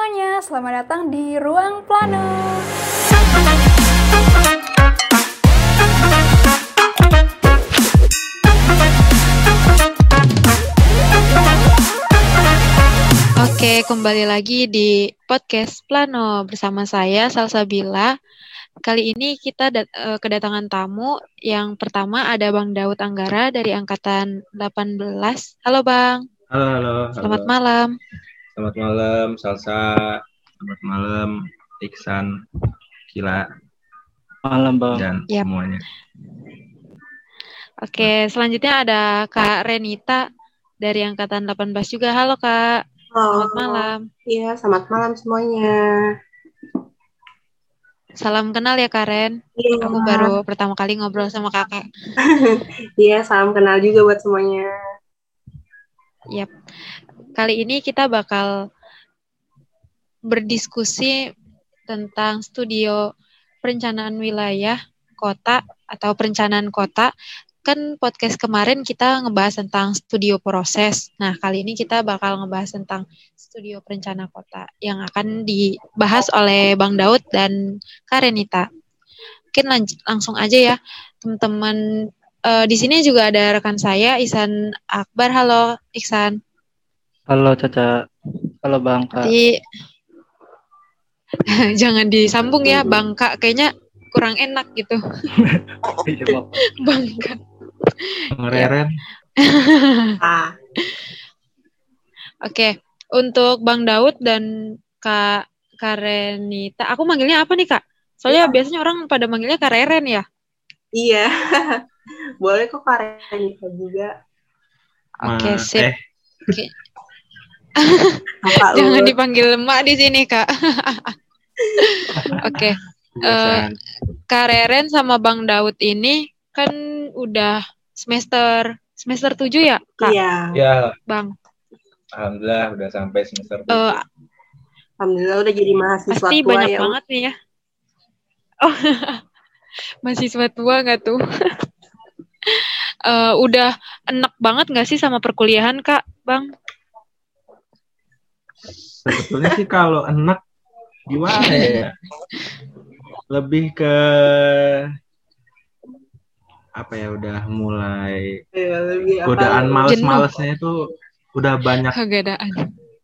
semuanya, selamat datang di Ruang Plano. Oke, kembali lagi di podcast Plano bersama saya Salsabila. Kali ini kita dat- eh, kedatangan tamu. Yang pertama ada Bang Daud Anggara dari angkatan 18. Halo Bang, Halo, halo, halo. selamat malam. Selamat malam, Salsa. Selamat malam, Iksan, Kila, Malam bang. dan Yap. semuanya. Oke, selanjutnya ada Kak Renita dari angkatan 18 juga. Halo Kak, selamat malam. Iya, selamat malam semuanya. Salam kenal ya Karen. Iya, Aku baru pertama kali ngobrol sama kakak. Iya, salam kenal juga buat semuanya. Yap. Kali ini kita bakal berdiskusi tentang studio perencanaan wilayah kota atau perencanaan kota. Kan podcast kemarin kita ngebahas tentang studio proses. Nah, kali ini kita bakal ngebahas tentang studio perencana kota yang akan dibahas oleh Bang Daud dan Karenita. Mungkin lanj- langsung aja ya, teman-teman. Eh, di sini juga ada rekan saya, Ihsan Akbar. Halo, Iksan. Halo Caca. Halo Bang Kak. Jadi jangan disambung ya, Bangka. Kayaknya kurang enak gitu. Iya, Bang. Bangka. Ngereren, Ah, Oke, untuk Bang Daud dan Kak Karenita. Aku manggilnya apa nih, Kak? Soalnya biasanya orang pada manggilnya Kak Reren ya. iya. Boleh kok Karen juga. Oke, Ma- sip. Eh, Kakak Jangan dipanggil Mak di sini, Kak. Oke, kebiasaan. Kak Reren sama Bang Daud ini kan udah semester semester 7 ya, Kak? Iya, ya, Bang. alhamdulillah udah sampai semester Eh, tujuh. Alhamdulillah udah jadi mahasiswa Pasti tua banyak ya. banget nih ya. Oh, mahasiswa tua nggak tuh? Eh, udah enak banget nggak sih sama perkuliahan kak, bang? Sebetulnya sih kalau enak gimana ya? Lebih ke apa ya udah mulai Iya, godaan males-malesnya itu udah banyak. Kegadaan.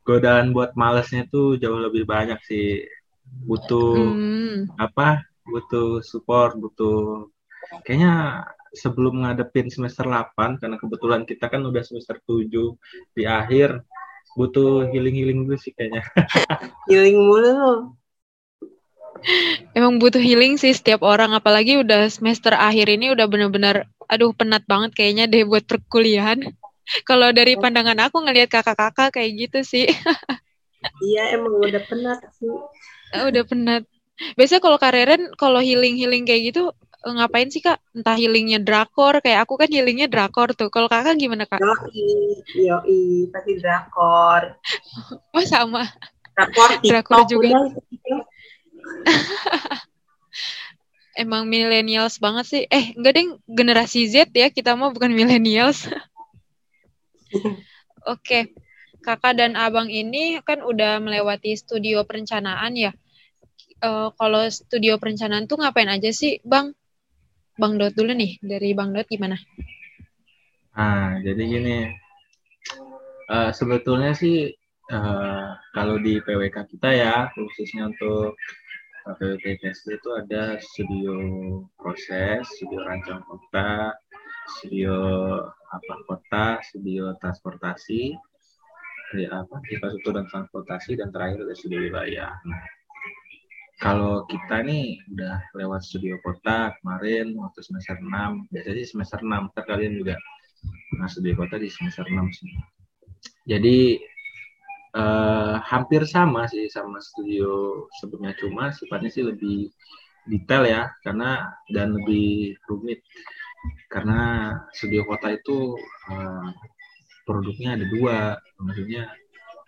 godaan buat malesnya tuh jauh lebih banyak sih. Butuh Hmm, apa? Butuh support butuh kayaknya sebelum ngadepin semester 8 karena kebetulan kita kan udah semester 7 di akhir butuh healing-healing dulu sih kayaknya Healing mulu lu. emang butuh healing sih setiap orang, apalagi udah semester akhir ini udah bener-bener, aduh penat banget kayaknya deh buat perkuliahan. Kalau dari pandangan aku ngelihat kakak-kakak kayak gitu sih, Iya, emang udah penat sih. udah penat. Biasanya kalau kareren, kalau healing-healing kayak gitu, ngapain sih kak? Entah healingnya drakor, kayak aku kan healingnya drakor tuh. Kalau kakak gimana kak? Yoi, yoi, pasti drakor. Oh sama. Drakor Drakor juga. Emang millennials banget sih. Eh, enggak deh, generasi Z ya. Kita mah bukan millennials. Oke. Kakak dan abang ini kan udah melewati studio perencanaan ya. Eh, kalau studio perencanaan tuh ngapain aja sih, Bang? Bang Dot dulu nih. Dari Bang Dot gimana? nah jadi gini eh, sebetulnya sih eh, kalau di PWK kita ya khususnya untuk eh, PWK itu ada studio proses studio rancang kota studio apa kota studio transportasi ya apa infrastruktur dan transportasi dan terakhir ada studio wilayah nah kalau kita nih udah lewat studio kota kemarin waktu semester 6 biasanya sih semester 6 ntar kalian juga nah studio kota di semester 6 sih. Jadi eh, hampir sama sih sama studio sebelumnya cuma sifatnya sih lebih detail ya karena dan lebih rumit. Karena studio kota itu eh, produknya ada dua maksudnya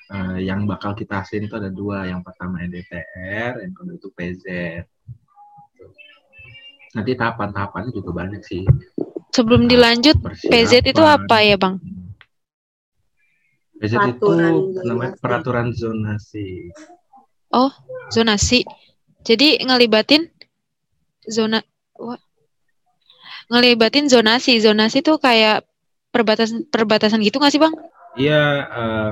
eh, yang bakal kita hasilin itu ada dua yang pertama EDTR yang kedua itu PZ nanti tahapan-tahapannya juga banyak sih Sebelum dilanjut, Persiapan. PZ itu apa ya, Bang? PZ itu Peraturan namanya zonasi. peraturan zonasi. Oh, zonasi. Jadi ngelibatin zona wah, ngelibatin zonasi. Zonasi tuh kayak perbatasan perbatasan gitu nggak sih, Bang? Iya, eh,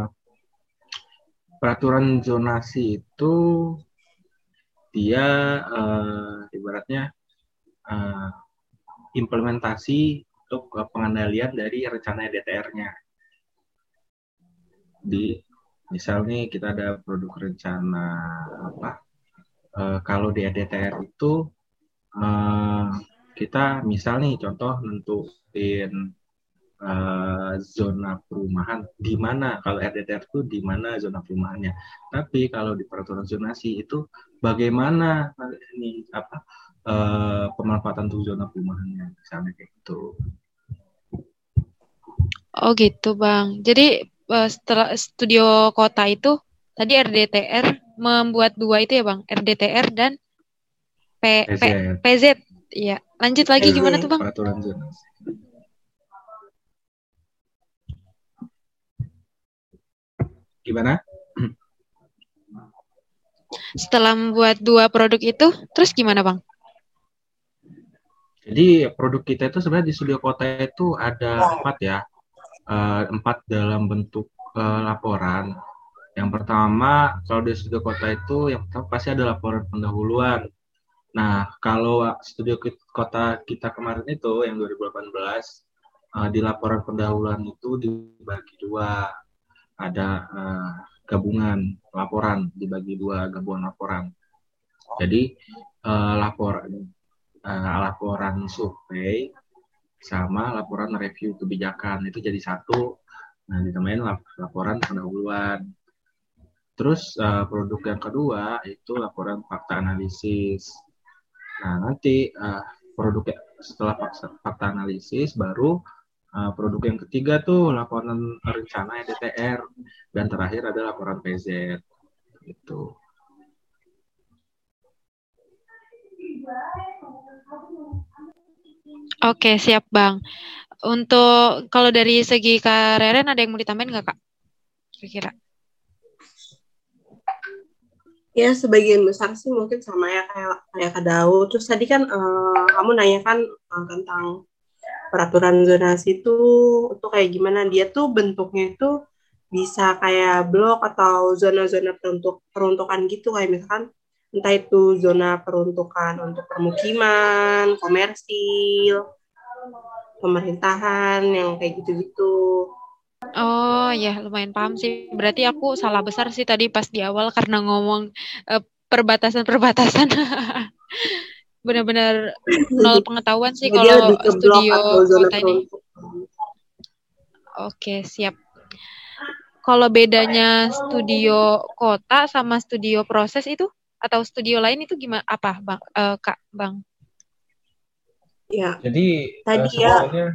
peraturan zonasi itu dia eh, ibaratnya eh, implementasi untuk pengendalian dari rencana DTR-nya. Di misal nih kita ada produk rencana apa? eh, kalau di DTR itu eh, kita misal nih contoh nentuin eh, zona perumahan di mana kalau RDTR itu di mana zona perumahannya. Tapi kalau di peraturan zonasi itu bagaimana ini apa eh, pemanfaatan tuh zona perumahannya misalnya kayak gitu. Oh gitu, Bang. Jadi eh, setelah studio kota itu tadi RDTR membuat dua itu ya, Bang. RDTR dan P, P, PZ, PZ. Iya. Lanjut lagi PZ. gimana tuh, Bang? peraturan zonasi. Gimana? Setelah membuat dua produk itu, terus gimana, Bang? Jadi produk kita itu sebenarnya di studio kota itu ada empat ya, Eh, empat dalam bentuk eh, laporan. Yang pertama kalau di studio kota itu yang pertama pasti ada laporan pendahuluan. Nah kalau studio kota kita kemarin itu yang 2018 eh, di laporan pendahuluan itu dibagi dua, ada eh, gabungan laporan dibagi dua gabungan laporan. Jadi eh, laporan eh, laporan survei sama laporan review kebijakan itu jadi satu. Nah, ditambahin lap- laporan pendahuluan. Terus eh, produk yang kedua itu laporan fakta analisis. Nah, nanti eh, produk setelah fakta analisis baru eh, produk yang ketiga tuh laporan rencana EDTR dan terakhir ada laporan PZ gitu. Oke, siap, Bang. Untuk kalau dari segi Kak Reren ada yang mau ditambahin nggak, Kak? Kira-kira. Ya, sebagian besar sih mungkin sama ya kayak kayak Kak Daud. Terus tadi kan eh, kamu nanyakan eh, tentang peraturan zonasi itu itu kayak gimana? Dia tuh bentuknya itu bisa kayak blok atau zona-zona peruntuk peruntukan gitu kayak misalkan entah itu zona peruntukan untuk permukiman, komersil, pemerintahan yang kayak gitu-gitu. Oh ya, lumayan paham sih. Berarti aku salah besar sih tadi pas di awal karena ngomong eh, perbatasan-perbatasan. Benar-benar nol pengetahuan sih kalau studio kota ini. Oke, siap. Kalau bedanya studio kota sama studio proses itu atau studio lain itu gimana? Apa, Bang? Eh, Kak, Bang? Ya, Jadi Tadi eh, ya.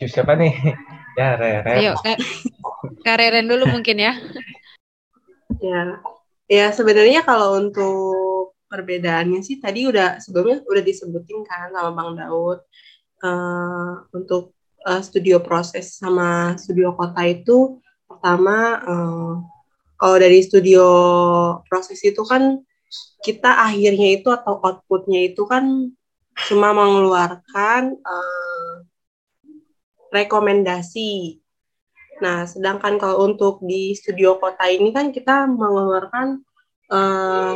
Jus siapa nih? Ya, Rere. Ayo, Kak, Kak Reren dulu mungkin ya. Ya, ya sebenarnya kalau untuk perbedaannya sih tadi udah sebelumnya udah disebutin kan sama Bang Daud. Eh, untuk eh, studio proses sama studio kota itu pertama eh, kalau dari studio proses itu kan kita akhirnya itu atau outputnya itu kan cuma mengeluarkan eh, rekomendasi. Nah, sedangkan kalau untuk di studio kota ini kan kita mengeluarkan eh,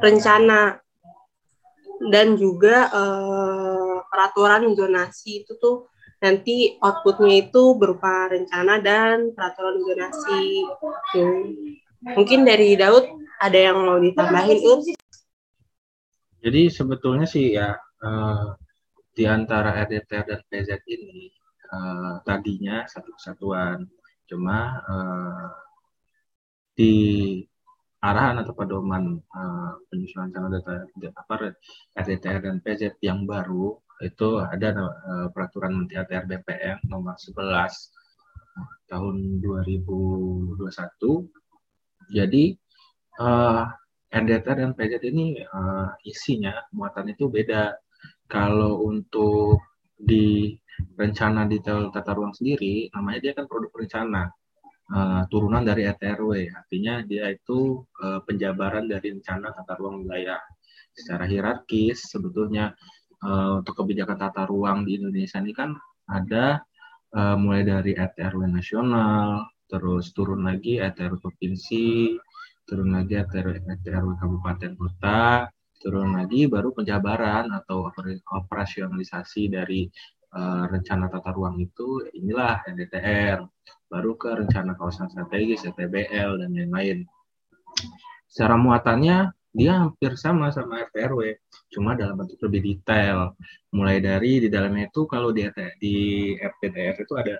rencana dan juga eh, peraturan zonasi itu tuh nanti outputnya itu berupa rencana dan peraturan zonasi. Tuh. Mungkin dari Daud ada yang mau ditambahin, Ut? Jadi sebetulnya sih ya eh, di antara RDTR dan PZ ini eh, tadinya satu kesatuan, cuma eh, di arahan atau pedoman eh, penyusunan calon data apa RDTR dan PZ yang baru itu ada eh, peraturan Menteri ATR BPN nomor 11 tahun 2021. Jadi eh, RDTR dan PZ ini eh, isinya muatan itu beda. Kalau untuk di rencana detail tata ruang sendiri, namanya dia kan produk rencana. Uh, turunan dari RTRW. Artinya dia itu uh, penjabaran dari rencana tata ruang wilayah secara hierarkis. Sebetulnya uh, untuk kebijakan tata ruang di Indonesia ini kan ada uh, mulai dari RTRW nasional, terus turun lagi RTRW provinsi, turun lagi RTRW, RTRW kabupaten kota, turun lagi baru penjabaran atau operasionalisasi dari uh, rencana tata ruang itu inilah RDTR baru ke rencana kawasan strategis RTBL dan lain-lain. Secara muatannya dia hampir sama sama RTRW cuma dalam bentuk lebih detail. Mulai dari di dalamnya itu kalau di di RTTR itu ada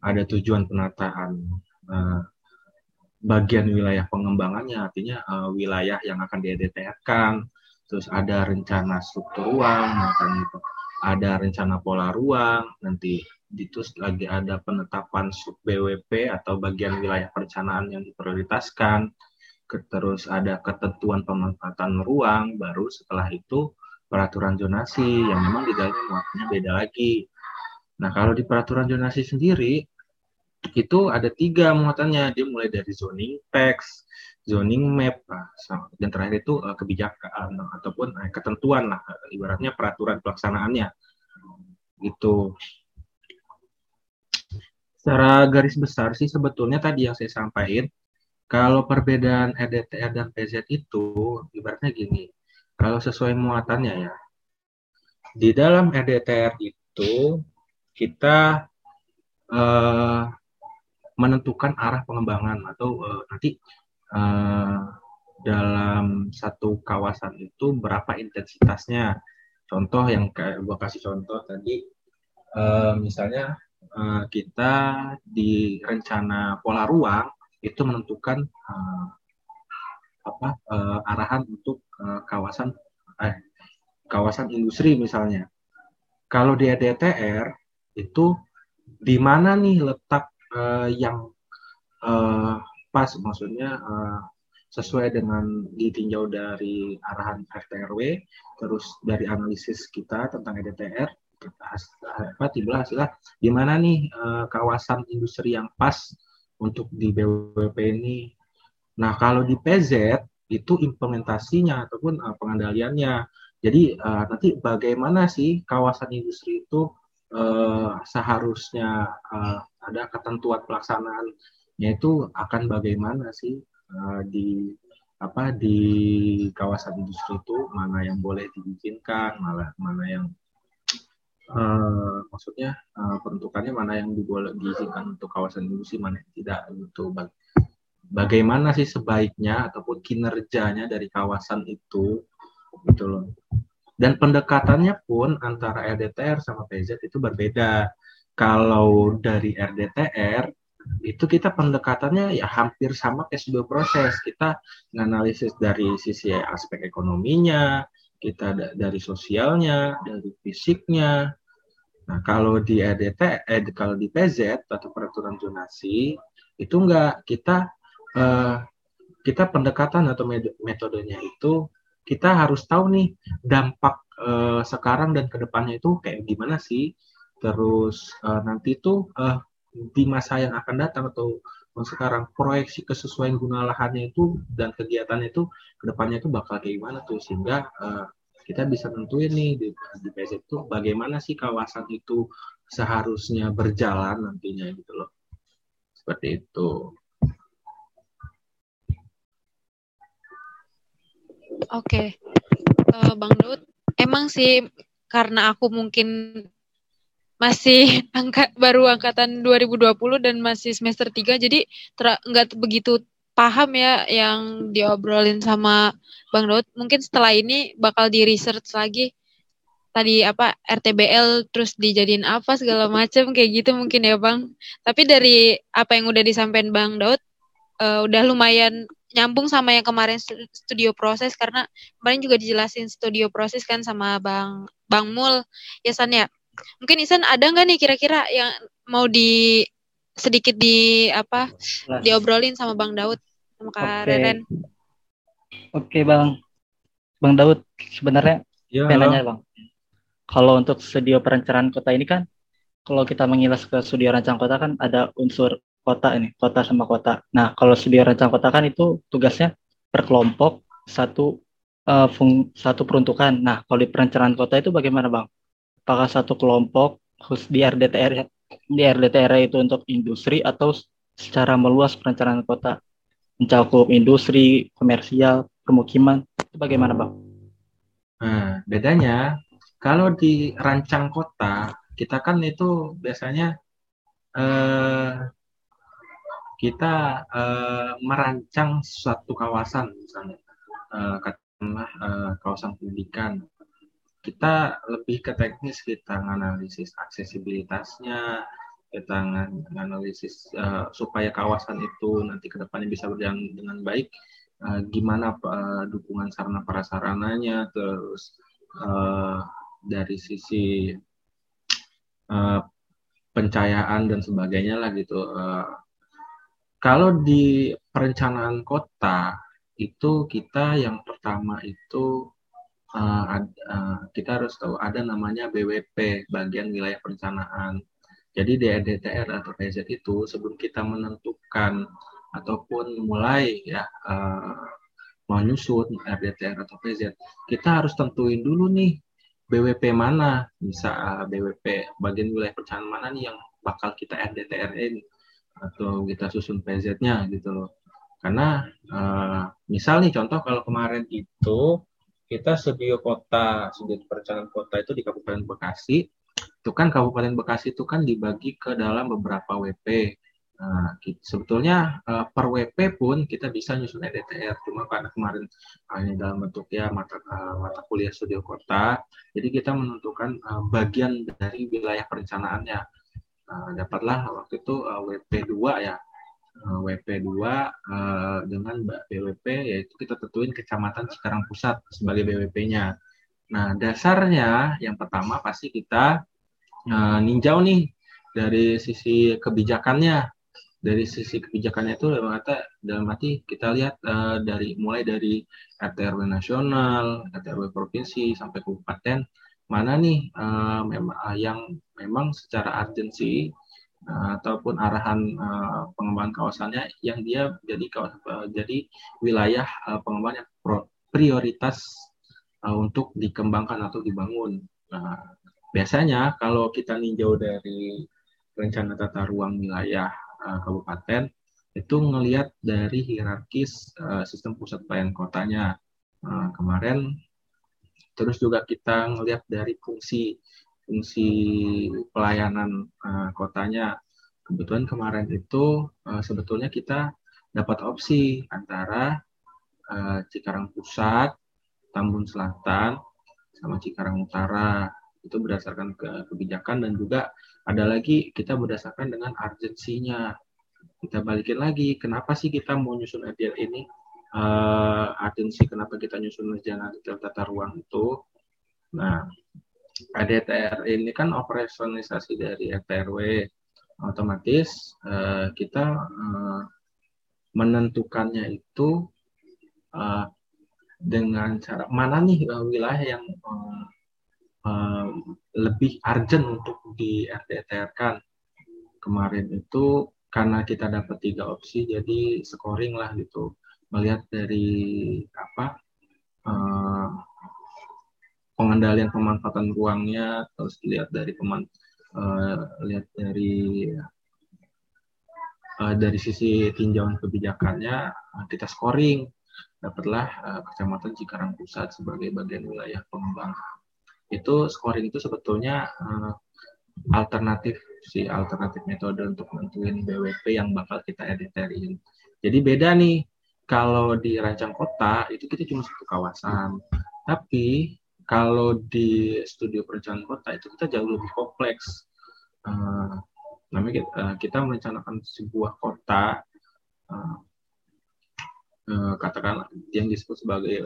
ada tujuan penataan uh, bagian wilayah pengembangannya. Artinya uh, wilayah yang akan DDTR-kan terus ada rencana struktur ruang ada rencana pola ruang, nanti itu lagi ada penetapan sub BWP atau bagian wilayah perencanaan yang diprioritaskan, terus ada ketentuan pemanfaatan ruang, baru setelah itu peraturan zonasi yang memang di dalamnya muatannya beda lagi. Nah kalau di peraturan zonasi sendiri itu ada tiga muatannya, dia mulai dari zoning text, zoning map, dan terakhir itu uh, kebijakan ataupun uh, ketentuan lah, ibaratnya peraturan pelaksanaannya. Gitu. Secara garis besar sih sebetulnya tadi yang saya sampaikan, kalau perbedaan RDTR dan PZ itu ibaratnya gini, kalau sesuai muatannya ya, di dalam RDTR itu kita uh, menentukan arah pengembangan atau uh, nanti uh, dalam satu kawasan itu berapa intensitasnya. Contoh yang gua kasih contoh tadi, uh, misalnya uh, kita di rencana pola ruang itu menentukan uh, apa uh, arahan untuk uh, kawasan eh, kawasan industri misalnya. Kalau di EDTR itu di mana nih letak uh, yang uh, pas maksudnya uh, sesuai dengan ditinjau dari arahan RTRW terus dari analisis kita tentang EDTR apa tiba hasilnya di mana nih uh, kawasan industri yang pas untuk di BWP ini? Nah kalau di PZ itu implementasinya ataupun uh, pengendaliannya. Jadi uh, nanti bagaimana sih kawasan industri itu uh, seharusnya uh, ada ketentuan pelaksanaan? Yaitu akan bagaimana sih uh, di apa di kawasan industri itu mana yang boleh diizinkan, malah mana yang uh, maksudnya uh, peruntukannya mana yang diizinkan untuk kawasan industri, mana yang tidak itu bagaimana sih sebaiknya ataupun kinerjanya dari kawasan itu gitu loh. Dan pendekatannya pun antara RDTR sama PZ itu berbeda. Kalau dari RDTR itu kita pendekatannya ya hampir sama kayak sebuah proses. Kita menganalisis dari sisi aspek ekonominya, kita dari sosialnya, dari fisiknya. Nah, kalau di EDT, eh, kalau di PZ atau peraturan zonasi itu enggak kita eh, kita pendekatan atau metodenya itu kita harus tahu nih dampak eh, sekarang dan ke depannya itu kayak gimana sih. Terus eh, nanti itu eh, di masa yang akan datang atau sekarang proyeksi kesesuaian guna lahannya itu dan kegiatannya itu ke depannya itu bakal kayak gimana tuh sehingga uh, kita bisa tentuin nih di, di PZ itu bagaimana sih kawasan itu seharusnya berjalan nantinya gitu loh seperti itu. Oke, okay. uh, eh, Bang Daud, emang sih karena aku mungkin masih angka baru angkatan 2020 dan masih semester 3 jadi nggak begitu paham ya yang diobrolin sama Bang Daud. Mungkin setelah ini bakal di research lagi tadi apa RTBL terus dijadiin apa segala macam kayak gitu mungkin ya Bang. Tapi dari apa yang udah disampaikan Bang Daud uh, udah lumayan nyambung sama yang kemarin studio proses karena kemarin juga dijelasin studio proses kan sama Bang Bang Mul ya San ya. Mungkin Isan ada nggak nih kira-kira yang mau di sedikit di apa nah. diobrolin sama Bang Daud sama Kak okay. Reren? Oke okay, Bang, Bang Daud sebenarnya ya, penanya Bang. Kalau untuk studio perencanaan kota ini kan, kalau kita mengilas ke studio rancang kota kan ada unsur kota ini, kota sama kota. Nah, kalau studio rancang kota kan itu tugasnya per kelompok satu uh, fung, satu peruntukan. Nah, kalau di perencanaan kota itu bagaimana, Bang? Apakah satu kelompok khusus di RDTR di RDTR itu untuk industri atau secara meluas perencanaan kota mencakup industri, komersial, permukiman? Itu bagaimana, Bang? Nah, bedanya kalau di rancang kota, kita kan itu biasanya eh, kita eh, merancang suatu kawasan misalnya eh, katakanlah eh, kawasan pendidikan kita lebih ke teknis kita menganalisis aksesibilitasnya kita menganalisis uh, supaya kawasan itu nanti ke depannya bisa berjalan dengan baik uh, gimana uh, dukungan sarana prasarananya terus uh, dari sisi uh, pencahayaan dan sebagainya lah gitu. Uh, kalau di perencanaan kota itu kita yang pertama itu uh, ad, uh, kita harus tahu ada namanya BWP bagian wilayah perencanaan. Jadi di DTR atau PZ itu sebelum kita menentukan ataupun mulai ya uh, menyusun RDTR atau PZ, kita harus tentuin dulu nih BWP mana, bisa uh, BWP bagian wilayah perencanaan mana nih yang bakal kita RDTR ini atau kita susun PZ-nya gitu loh. Karena uh, misal nih contoh kalau kemarin itu kita studio kota, studio perencanaan kota itu di Kabupaten Bekasi, itu kan Kabupaten Bekasi itu kan dibagi ke dalam beberapa WP. Nah, sebetulnya uh, per WP pun kita bisa nyusun EDTR, cuma karena kemarin hanya dalam bentuk ya mata uh, mata kuliah studio kota, jadi kita menentukan uh, bagian dari wilayah perencanaannya. Uh, dapatlah waktu itu uh, WP 2 ya, uh, WP 2 uh, dengan BWP yaitu kita tentuin Kecamatan Cikarang Pusat sebagai BWP-nya. Nah dasarnya yang pertama pasti kita uh, ninjau nih dari sisi kebijakannya. Dari sisi kebijakannya itu dalam arti, dalam arti kita lihat uh, dari mulai dari RT nasional, RT provinsi sampai kabupaten mana nih uh, memang uh, yang memang secara urgensi uh, ataupun arahan uh, pengembangan kawasannya yang dia jadi kawasan uh, jadi wilayah uh, pengembangan yang prioritas uh, untuk dikembangkan atau dibangun. Nah, biasanya kalau kita ninjau dari rencana tata ruang wilayah uh, kabupaten itu ngelihat dari hierarkis uh, sistem pusat pelayanan kotanya uh, kemarin terus juga kita ngelihat dari fungsi fungsi pelayanan uh, kotanya kebetulan kemarin itu uh, sebetulnya kita dapat opsi antara uh, Cikarang Pusat, Tambun Selatan, sama Cikarang Utara. Itu berdasarkan ke kebijakan dan juga ada lagi kita berdasarkan dengan urgensinya. Kita balikin lagi kenapa sih kita mau nyusun RDL ini? Uh, urgensi kenapa kita nyusun rencana detail tata ruang itu? Nah ADTR ini kan operasionalisasi dari RTRW otomatis uh, kita uh, menentukannya itu uh, dengan cara mana nih uh, wilayah yang uh, uh, lebih urgent untuk di RDTR kan kemarin itu karena kita dapat tiga opsi jadi scoring lah gitu. Melihat dari apa uh, pengendalian pemanfaatan ruangnya terus lihat dari peman uh, lihat dari uh, dari sisi tinjauan kebijakannya kita scoring dapatlah uh, kecamatan Cikarang Pusat sebagai bagian wilayah pengembangan itu scoring itu sebetulnya uh, alternatif si alternatif metode untuk menentuin BWP yang bakal kita editerin. Jadi beda nih kalau di rancang kota itu kita cuma satu kawasan. Tapi kalau di studio perencanaan kota itu kita jauh lebih kompleks. Uh, namanya kita, uh, kita merencanakan sebuah kota uh, uh, katakanlah yang disebut sebagai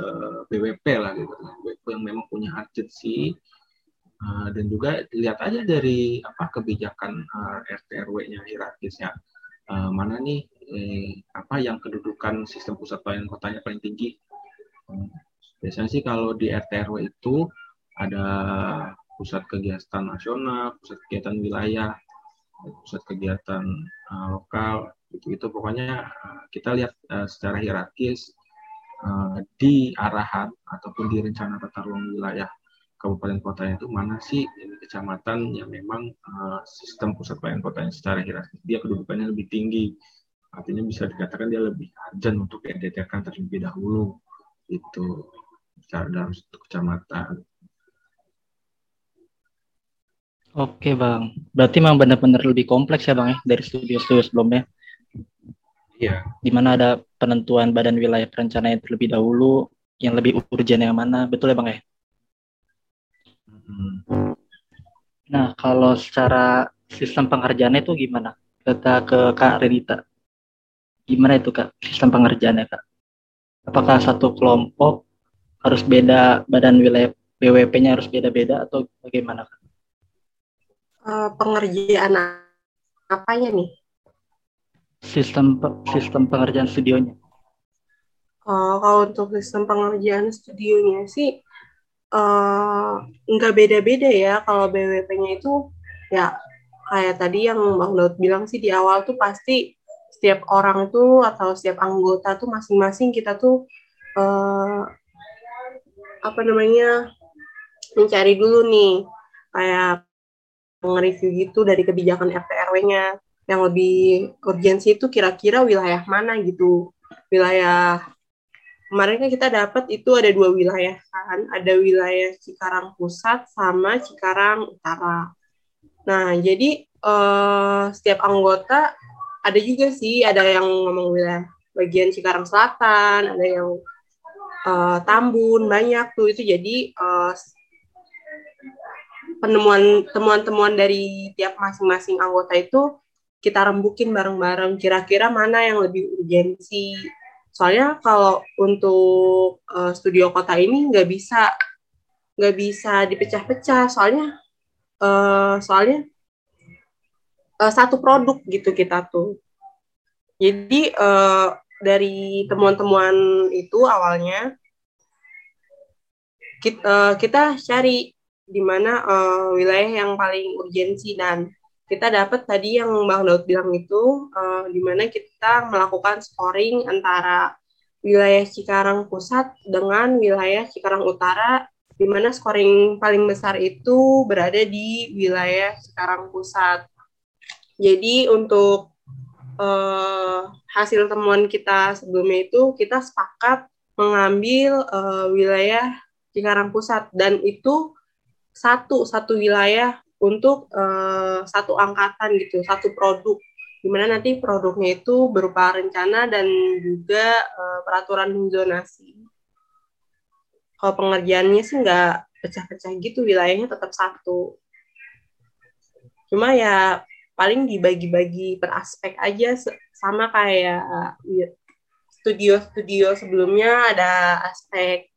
BWP lah gitu BWP yang memang punya urgency uh, dan juga lihat aja dari apa kebijakan uh, RT RW-nya hierarkisnya. Mana nih eh, apa yang kedudukan sistem pusat pelayanan kotanya paling tinggi? Uh, biasanya sih kalau di RT RW itu ada pusat kegiatan nasional pusat kegiatan wilayah pusat kegiatan lokal itu itu pokoknya uh, kita lihat uh, secara hierarkis uh, di arahan ataupun di rencana tata ruang wilayah kabupaten kotanya itu mana sih kecamatan yang memang uh, sistem pusat pelayanan kotanya secara hierarkis dia kedudukannya lebih tinggi artinya bisa dikatakan dia lebih urgent untuk diadakan terlebih dahulu itu secara dalam kecamatan. Oke bang, berarti memang benar-benar lebih kompleks ya bang ya dari studio-studio sebelumnya. Iya. Di mana ada penentuan badan wilayah perencanaan terlebih dahulu, yang lebih urgent yang mana, betul ya bang ya? Hmm. Nah, kalau secara sistem pengerjaannya itu gimana? Kita ke Kak Renita. Gimana itu Kak, sistem pengerjaannya Kak? Apakah satu kelompok harus beda badan wilayah BWP-nya harus beda-beda atau bagaimana Kak? Uh, pengerjaan apanya nih? Sistem sistem pengerjaan studionya. Uh, kalau untuk sistem pengerjaan studionya sih Eh, nggak uh, beda-beda ya. Kalau BWP-nya itu ya kayak tadi yang Bang Daud bilang sih di awal tuh pasti setiap orang itu atau setiap anggota tuh masing-masing kita tuh uh, apa namanya mencari dulu nih. Kayak nge-review gitu dari kebijakan RT RW-nya yang lebih urgensi itu kira-kira wilayah mana gitu. Wilayah kemarin kan kita dapat itu ada dua wilayah kan, ada wilayah Cikarang Pusat sama Cikarang Utara. Nah, jadi uh, setiap anggota ada juga sih, ada yang ngomong wilayah bagian Cikarang Selatan, ada yang uh, Tambun, banyak tuh. Itu jadi uh, penemuan temuan-temuan dari tiap masing-masing anggota itu kita rembukin bareng-bareng kira-kira mana yang lebih urgensi Soalnya kalau untuk uh, studio kota ini nggak bisa nggak bisa dipecah-pecah. Soalnya uh, soalnya uh, satu produk gitu kita tuh. Jadi uh, dari temuan-temuan itu awalnya kita, uh, kita cari di mana uh, wilayah yang paling urgensi dan kita dapat tadi yang Bang Daud bilang itu uh, di mana kita melakukan scoring antara wilayah Cikarang Pusat dengan wilayah Cikarang Utara di mana scoring paling besar itu berada di wilayah Cikarang Pusat. Jadi untuk uh, hasil temuan kita sebelumnya itu kita sepakat mengambil uh, wilayah Cikarang Pusat dan itu satu satu wilayah untuk uh, satu angkatan gitu, satu produk. Di mana nanti produknya itu berupa rencana dan juga uh, peraturan zonasi. Kalau pengerjaannya sih nggak pecah-pecah gitu, wilayahnya tetap satu. Cuma ya paling dibagi-bagi per aspek aja sama kayak studio-studio sebelumnya ada aspek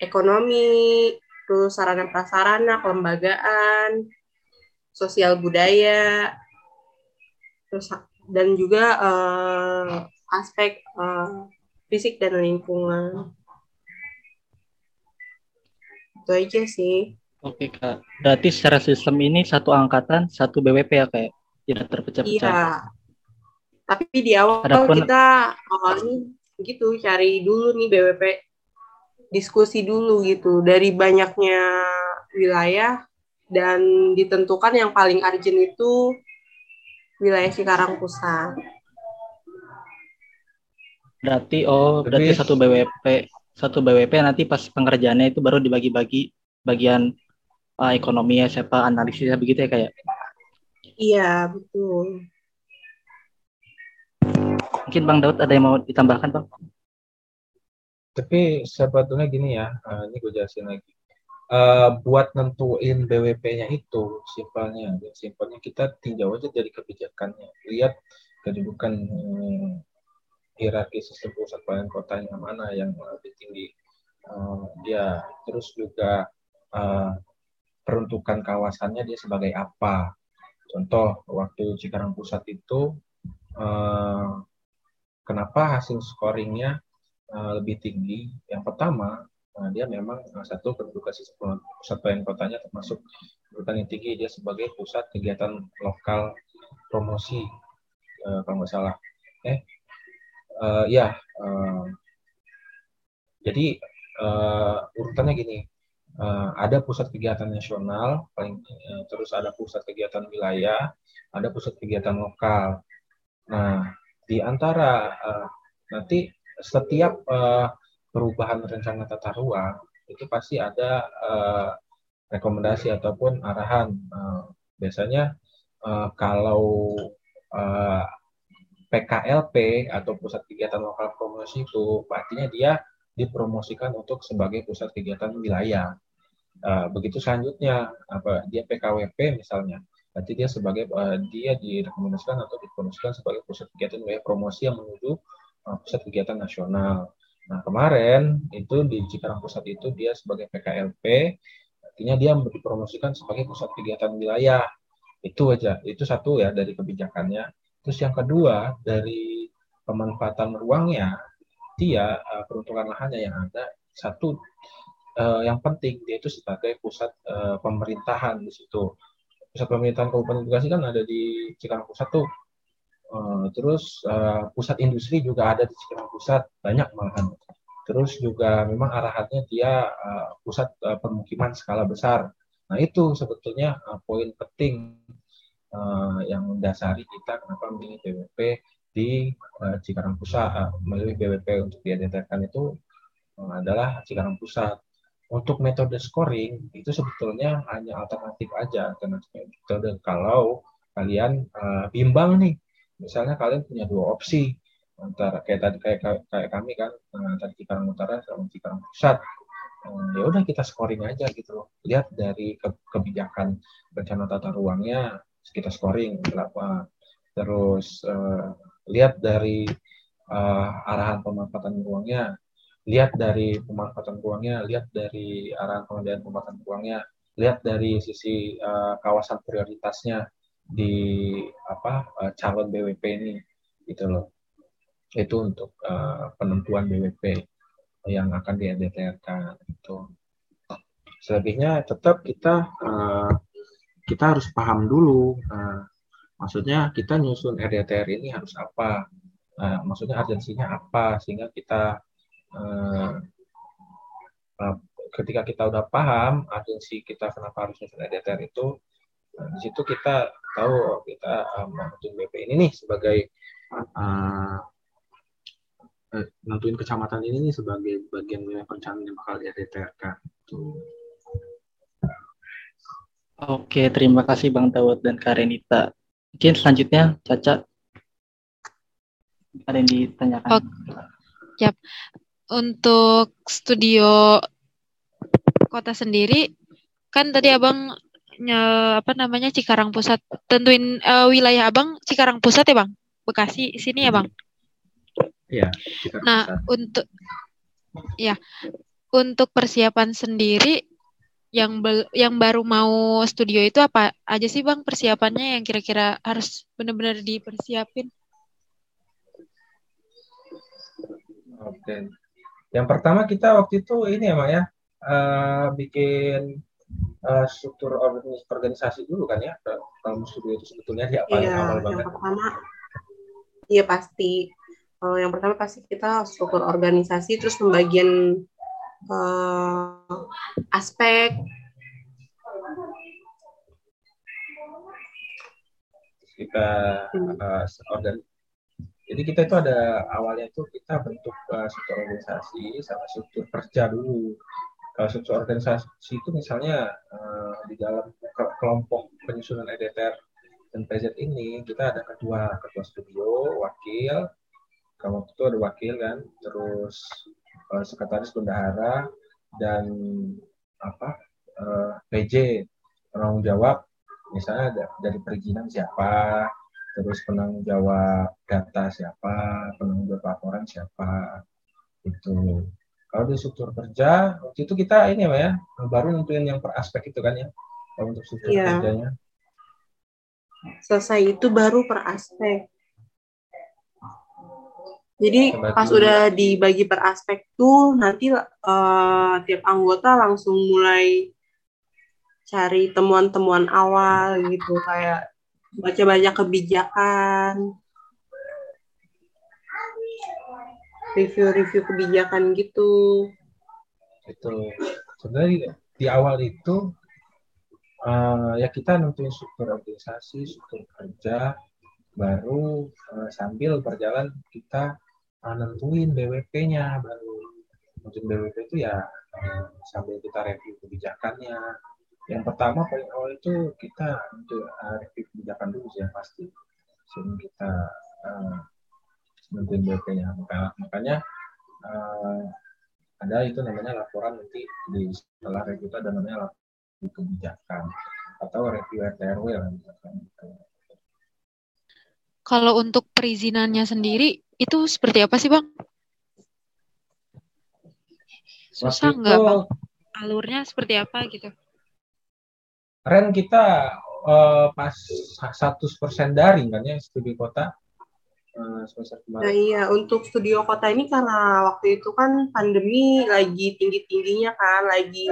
ekonomi, terus sarana prasarana, kelembagaan, sosial budaya, terus dan juga uh, aspek uh, fisik dan lingkungan. Itu aja sih. Oke kak, berarti secara sistem ini satu angkatan satu BWP ya kayak tidak terpecah-pecah. Iya. Tapi di awal Adapun... kita awalnya gitu cari dulu nih BWP diskusi dulu gitu dari banyaknya wilayah dan ditentukan yang paling urgent itu wilayah Cikarang Pusat. Berarti oh berarti satu BWP satu BWP nanti pas pengerjaannya itu baru dibagi-bagi bagian uh, ekonomi ya siapa analisisnya begitu ya kayak. Ya? Iya betul. Mungkin Bang Daud ada yang mau ditambahkan Bang? Tapi sebetulnya gini ya, uh, ini gue jelasin lagi uh, buat nentuin BWP-nya itu simpelnya, ya, simpelnya kita tinjau aja dari kebijakannya, lihat kedudukan hmm, hierarki sistem pusat pelayanan kotanya mana yang lebih tinggi uh, dia, terus juga uh, peruntukan kawasannya dia sebagai apa. Contoh waktu Cikarang Pusat itu uh, kenapa hasil scoringnya uh, lebih tinggi? Yang pertama Nah, dia memang satu kedudukan pusat pelayanan kotanya termasuk kedudukan yang tinggi. Dia sebagai pusat kegiatan lokal promosi uh, kalau nggak salah. Eh uh, ya uh, jadi urutannya gini. Ada pusat kegiatan nasional paling terus ada pusat kegiatan wilayah ada pusat kegiatan lokal. Nah di antara nanti setiap perubahan rencana tata ruang itu pasti ada uh, rekomendasi ataupun arahan. Uh, biasanya uh, kalau uh, PKLP atau pusat kegiatan lokal promosi itu artinya dia dipromosikan untuk sebagai pusat kegiatan wilayah. Uh, begitu selanjutnya apa dia PKWP misalnya, nanti dia sebagai uh, dia direkomendasikan atau dipromosikan sebagai pusat kegiatan wilayah promosi yang menuju uh, pusat kegiatan nasional. Nah, kemarin itu di Cikarang Pusat itu dia sebagai PKLP, artinya dia dipromosikan sebagai pusat kegiatan wilayah. Itu aja, itu satu ya dari kebijakannya. Terus yang kedua, dari pemanfaatan ruangnya, dia uh, peruntukan lahannya yang ada satu uh, yang penting dia itu sebagai pusat uh, pemerintahan di situ. Pusat pemerintahan Kabupaten Bekasi kan ada di Cikarang Pusat tuh. Uh, terus uh, pusat industri juga ada di Cikarang Pusat banyak malahan. Terus juga memang arahannya dia uh, pusat uh, permukiman skala besar. Nah itu sebetulnya uh, poin penting uh, yang mendasari kita kenapa memilih BWP di uh, Cikarang Pusat, uh, memilih BWP untuk diadakan itu uh, adalah Cikarang Pusat. Untuk metode scoring itu sebetulnya hanya alternatif aja, alternatif metode kalau kalian uh, bimbang nih misalnya kalian punya dua opsi antara kayak tadi kayak kayak kami kan antara Cikarang Utara sama Cikarang Pusat. Uh, ya udah kita scoring aja gitu loh. Lihat dari ke, kebijakan rencana tata ruangnya kita scoring berapa. Terus uh, lihat dari uh, arahan pemanfaatan ruangnya lihat dari pemanfaatan ruangnya lihat dari arahan pengendalian pemanfaatan ruangnya lihat dari sisi uh, kawasan prioritasnya di apa uh, calon BWP ini gitu loh. Itu untuk uh, penentuan BWP yang akan diadakan itu selebihnya tetap kita uh, kita harus paham dulu uh, maksudnya kita nyusun RDTR ini harus apa uh, maksudnya urgensinya apa sehingga kita uh, uh, ketika kita udah paham urgensi kita kenapa harus nyusun RDTR itu Nah, di situ kita tahu oh, kita uh, menentuin BP ini nih sebagai uh, eh, nentuin kecamatan ini nih sebagai bagian wilayah perencanaan yang bakal DTRK. Tuh. Oke, terima kasih Bang Dawud dan Karenita. Mungkin selanjutnya Caca ada yang ditanyakan. Oh, yap. Untuk studio kota sendiri, kan tadi abang apa namanya Cikarang Pusat. Tentuin uh, wilayah Abang Cikarang Pusat ya, Bang? Bekasi sini ya, Bang? Iya. Nah, Pusat. untuk ya, untuk persiapan sendiri yang bel, yang baru mau studio itu apa aja sih, Bang, persiapannya yang kira-kira harus benar-benar dipersiapin? Oke. Yang pertama kita waktu itu ini ya, Mak ya, uh, bikin uh, struktur organisasi dulu kan ya kalau studio itu sebetulnya ya paling iya, awal banget. Yang pertama, iya pasti. Uh, yang pertama pasti kita struktur organisasi, terus pembagian uh, aspek. Kita uh, organ jadi kita itu ada awalnya itu kita bentuk uh, struktur organisasi sama struktur kerja dulu uh, struktur organisasi itu misalnya uh, di dalam kelompok penyusunan EDTR dan PZ ini kita ada ketua ketua studio, wakil, kalau itu ada wakil kan, terus uh, sekretaris bendahara dan apa uh, PJ penanggung jawab. Misalnya dari perizinan siapa, terus penanggung jawab data siapa, penanggung jawab laporan siapa, itu kalau di struktur kerja, waktu itu kita ini ya, baru nentuin yang per aspek itu kan ya, kalau untuk struktur yeah. kerjanya. Selesai itu baru per aspek. Jadi pas udah dibagi per aspek tuh nanti uh, tiap anggota langsung mulai cari temuan-temuan awal gitu kayak baca banyak kebijakan review-review kebijakan gitu. Itu. Sebenarnya di awal itu uh, ya kita nentuin struktur organisasi struktur kerja baru uh, sambil berjalan kita uh, nentuin BWP-nya baru nentuin BWP itu ya uh, sambil kita review kebijakannya. Yang pertama paling awal itu kita untuk review kebijakan dulu sih yang pasti. Sebelum kita uh, nentuin BWP-nya Maka, makanya uh, ada itu namanya laporan nanti di setelah review itu ada namanya laporan kebijakan atau review RTRW lah Kalau untuk perizinannya sendiri itu seperti apa sih bang? Susah nggak bang? Alurnya seperti apa gitu? Ren kita uh, pas 100% daring kan ya studi kota semester kemarin. Nah iya, untuk studio kota ini karena waktu itu kan pandemi lagi tinggi-tingginya kan, lagi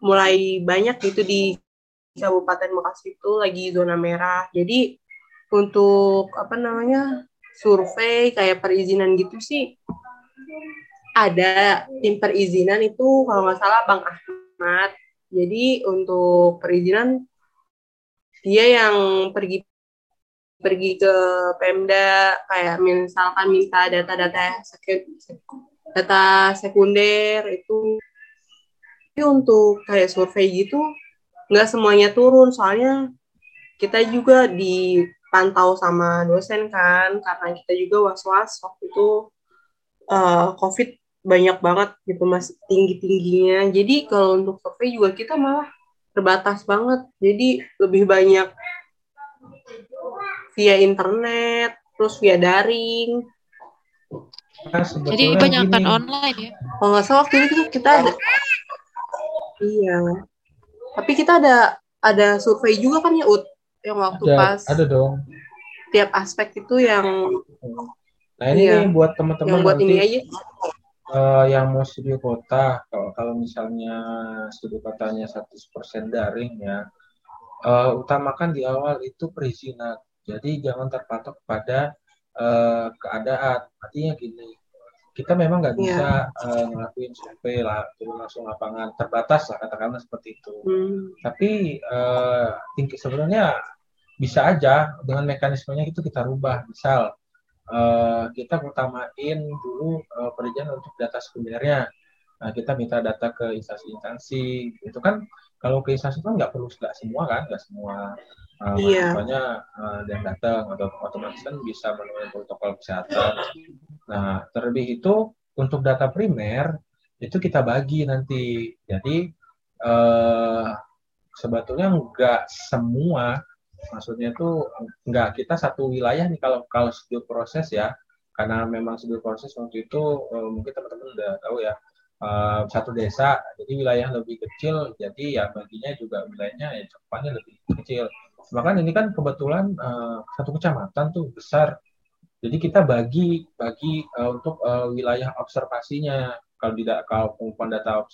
mulai banyak gitu di Kabupaten Bekasi itu lagi zona merah. Jadi untuk apa namanya survei kayak perizinan gitu sih ada tim perizinan itu kalau nggak salah Bang Ahmad. Jadi untuk perizinan dia yang pergi pergi ke Pemda kayak misalkan minta data-data data sekunder itu. Tapi untuk kayak survei gitu nggak semuanya turun. Soalnya kita juga dipantau sama dosen kan karena kita juga was-was waktu itu uh, COVID banyak banget gitu masih tinggi-tingginya. Jadi kalau untuk survei juga kita malah terbatas banget. Jadi lebih banyak via internet, terus via daring. Nah, Jadi kebanyakan online ya? Kalau nggak salah waktu itu kita ada, iya. Tapi kita ada ada survei juga kan ya Ut, yang waktu ada, pas. Ada dong. Tiap aspek itu yang. Nah ini iya, buat teman-teman buat nanti. Ini aja. Uh, yang mau studio kota, kalau kalau misalnya studio kotanya 100% daring ya, uh, utamakan di awal itu perizinan jadi jangan terpatok pada uh, keadaan. Artinya gini, kita memang nggak bisa yeah. uh, ngelakuin survei lah, turun langsung lapangan terbatas lah katakanlah seperti itu. Hmm. Tapi uh, tinggi sebenarnya bisa aja dengan mekanismenya itu kita rubah. Misal uh, kita utamain dulu uh, perizinan untuk data sekundernya. Nah, kita minta data ke instansi-instansi. Itu kan kalau ke instansi kan nggak perlu nggak semua kan, nggak semua uh, iya. mahasiswanya uh, yang datang atau otomatis kan bisa memenuhi protokol kesehatan. Nah, terlebih itu untuk data primer itu kita bagi nanti. Jadi uh, sebetulnya nggak semua, maksudnya itu nggak kita satu wilayah nih kalau kalau studi proses ya, karena memang studi proses waktu itu uh, mungkin teman-teman udah tahu ya. Uh, satu desa, jadi wilayah lebih kecil, jadi ya baginya juga wilayahnya ya cakupannya lebih kecil bahkan ini kan kebetulan uh, satu kecamatan tuh besar. Jadi kita bagi bagi uh, untuk uh, wilayah observasinya. Kalau tidak kalau pengumpulan data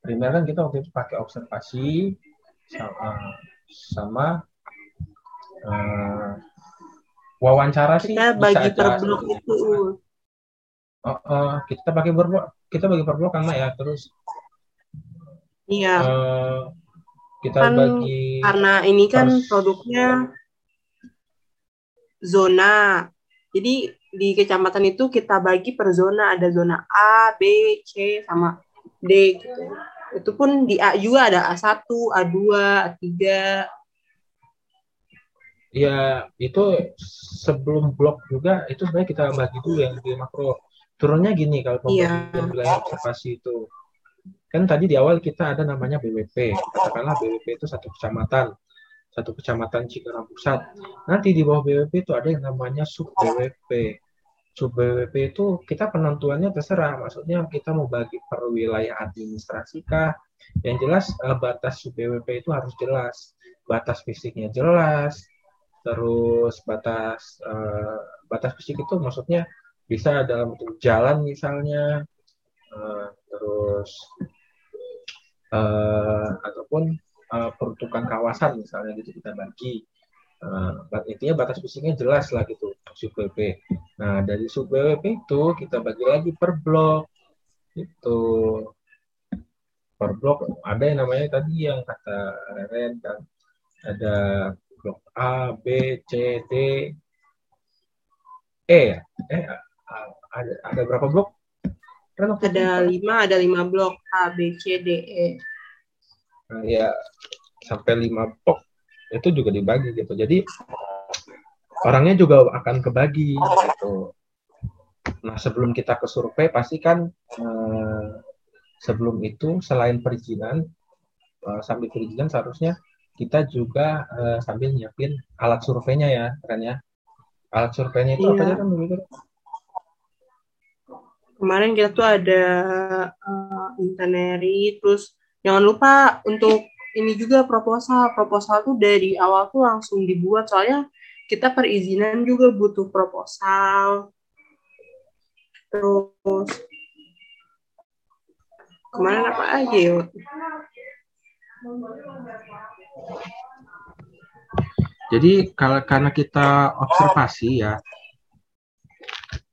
primer kan kita waktu itu pakai observasi sama sama uh, wawancara sih kita bagi per blok itu. uh, uh, kita pakai per blok kita bagi per blok kan ya. Terus iya. uh, kita kan, bagi karena ini kan pers- produknya zona. Jadi di kecamatan itu kita bagi per zona, ada zona A, B, C sama D gitu. Itu pun di A juga ada A1, A2, A3. Ya, itu sebelum blok juga itu sebenarnya kita bagi dulu yang di makro. Turunnya gini kalau pembagian yeah. wilayah observasi itu kan tadi di awal kita ada namanya BWP katakanlah BWP itu satu kecamatan satu kecamatan Cikarang Pusat. Nanti di bawah BWP itu ada yang namanya sub BWP sub BWP itu kita penentuannya terserah. Maksudnya kita mau bagi per wilayah administrasi kah? Yang jelas uh, batas sub BWP itu harus jelas. Batas fisiknya jelas. Terus batas uh, batas fisik itu maksudnya bisa dalam bentuk jalan misalnya. Uh, terus uh, ataupun uh, peruntukan kawasan misalnya gitu kita bagi Uh, intinya batas fisiknya jelas lah gitu sub WP. Nah dari sub WP itu kita bagi lagi per blok itu per blok ada yang namanya tadi yang kata Ren kan ada blok A, B, C, D, E ya? Eh ada ada berapa blok? Ada lima, ada lima blok A, B, C, D, E. Nah, ya sampai lima blok itu juga dibagi gitu. Jadi orangnya juga akan kebagi gitu. Nah sebelum kita ke survei pasti kan eh, sebelum itu selain perizinan eh, sambil perizinan seharusnya kita juga eh, sambil nyiapin alat surveinya ya kan ya. Alat surveinya itu iya. apa aja kan begitu? Kemarin kita tuh ada uh, interneri, terus jangan lupa untuk ini juga proposal. Proposal tuh dari awal tuh langsung dibuat soalnya kita perizinan juga butuh proposal. Terus kemarin apa aja ya? Jadi kalau karena kita observasi ya,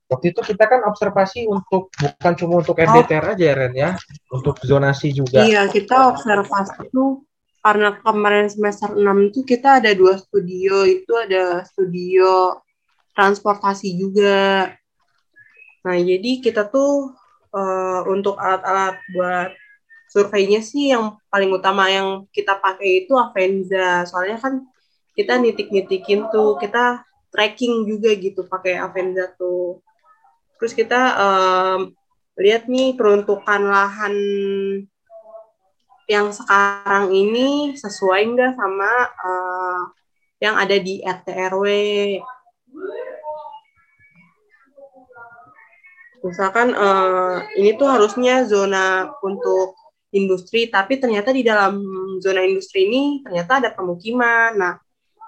waktu itu kita kan observasi untuk bukan cuma untuk RDTR oh. aja Ren ya, untuk zonasi juga. Iya kita observasi itu karena kemarin semester 6 itu kita ada dua studio, itu ada studio transportasi juga. Nah, jadi kita tuh uh, untuk alat-alat buat surveinya sih yang paling utama yang kita pakai itu Avenza. Soalnya kan kita nitik-nitikin tuh, kita tracking juga gitu pakai Avenza tuh. Terus kita um, lihat nih peruntukan lahan yang sekarang ini sesuai enggak sama uh, yang ada di RT RW. Misalkan uh, ini tuh harusnya zona untuk industri, tapi ternyata di dalam zona industri ini ternyata ada pemukiman. Nah,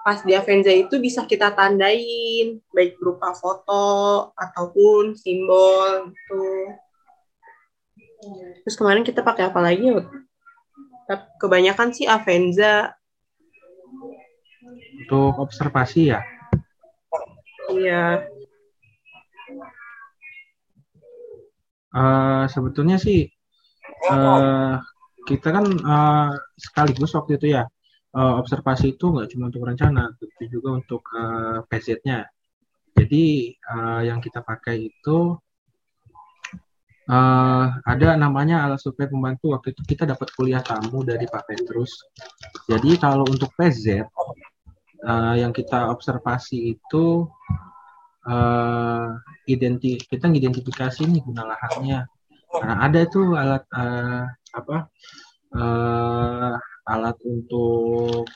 pas di Avenza itu bisa kita tandain, baik berupa foto ataupun simbol gitu. Terus kemarin kita pakai apa lagi ya? kebanyakan sih Avenza. Untuk observasi ya? Iya. Uh, sebetulnya sih uh, kita kan uh, sekaligus waktu itu ya uh, observasi itu nggak cuma untuk rencana, tapi juga untuk uh, PZ-nya. Jadi uh, yang kita pakai itu uh, ada namanya alat survei pembantu waktu itu kita dapat kuliah tamu dari Pak Petrus. Jadi kalau untuk PZ uh, yang kita observasi itu uh, identi kita ngidentifikasi nih guna lahannya. Karena ada itu alat uh, apa uh, alat untuk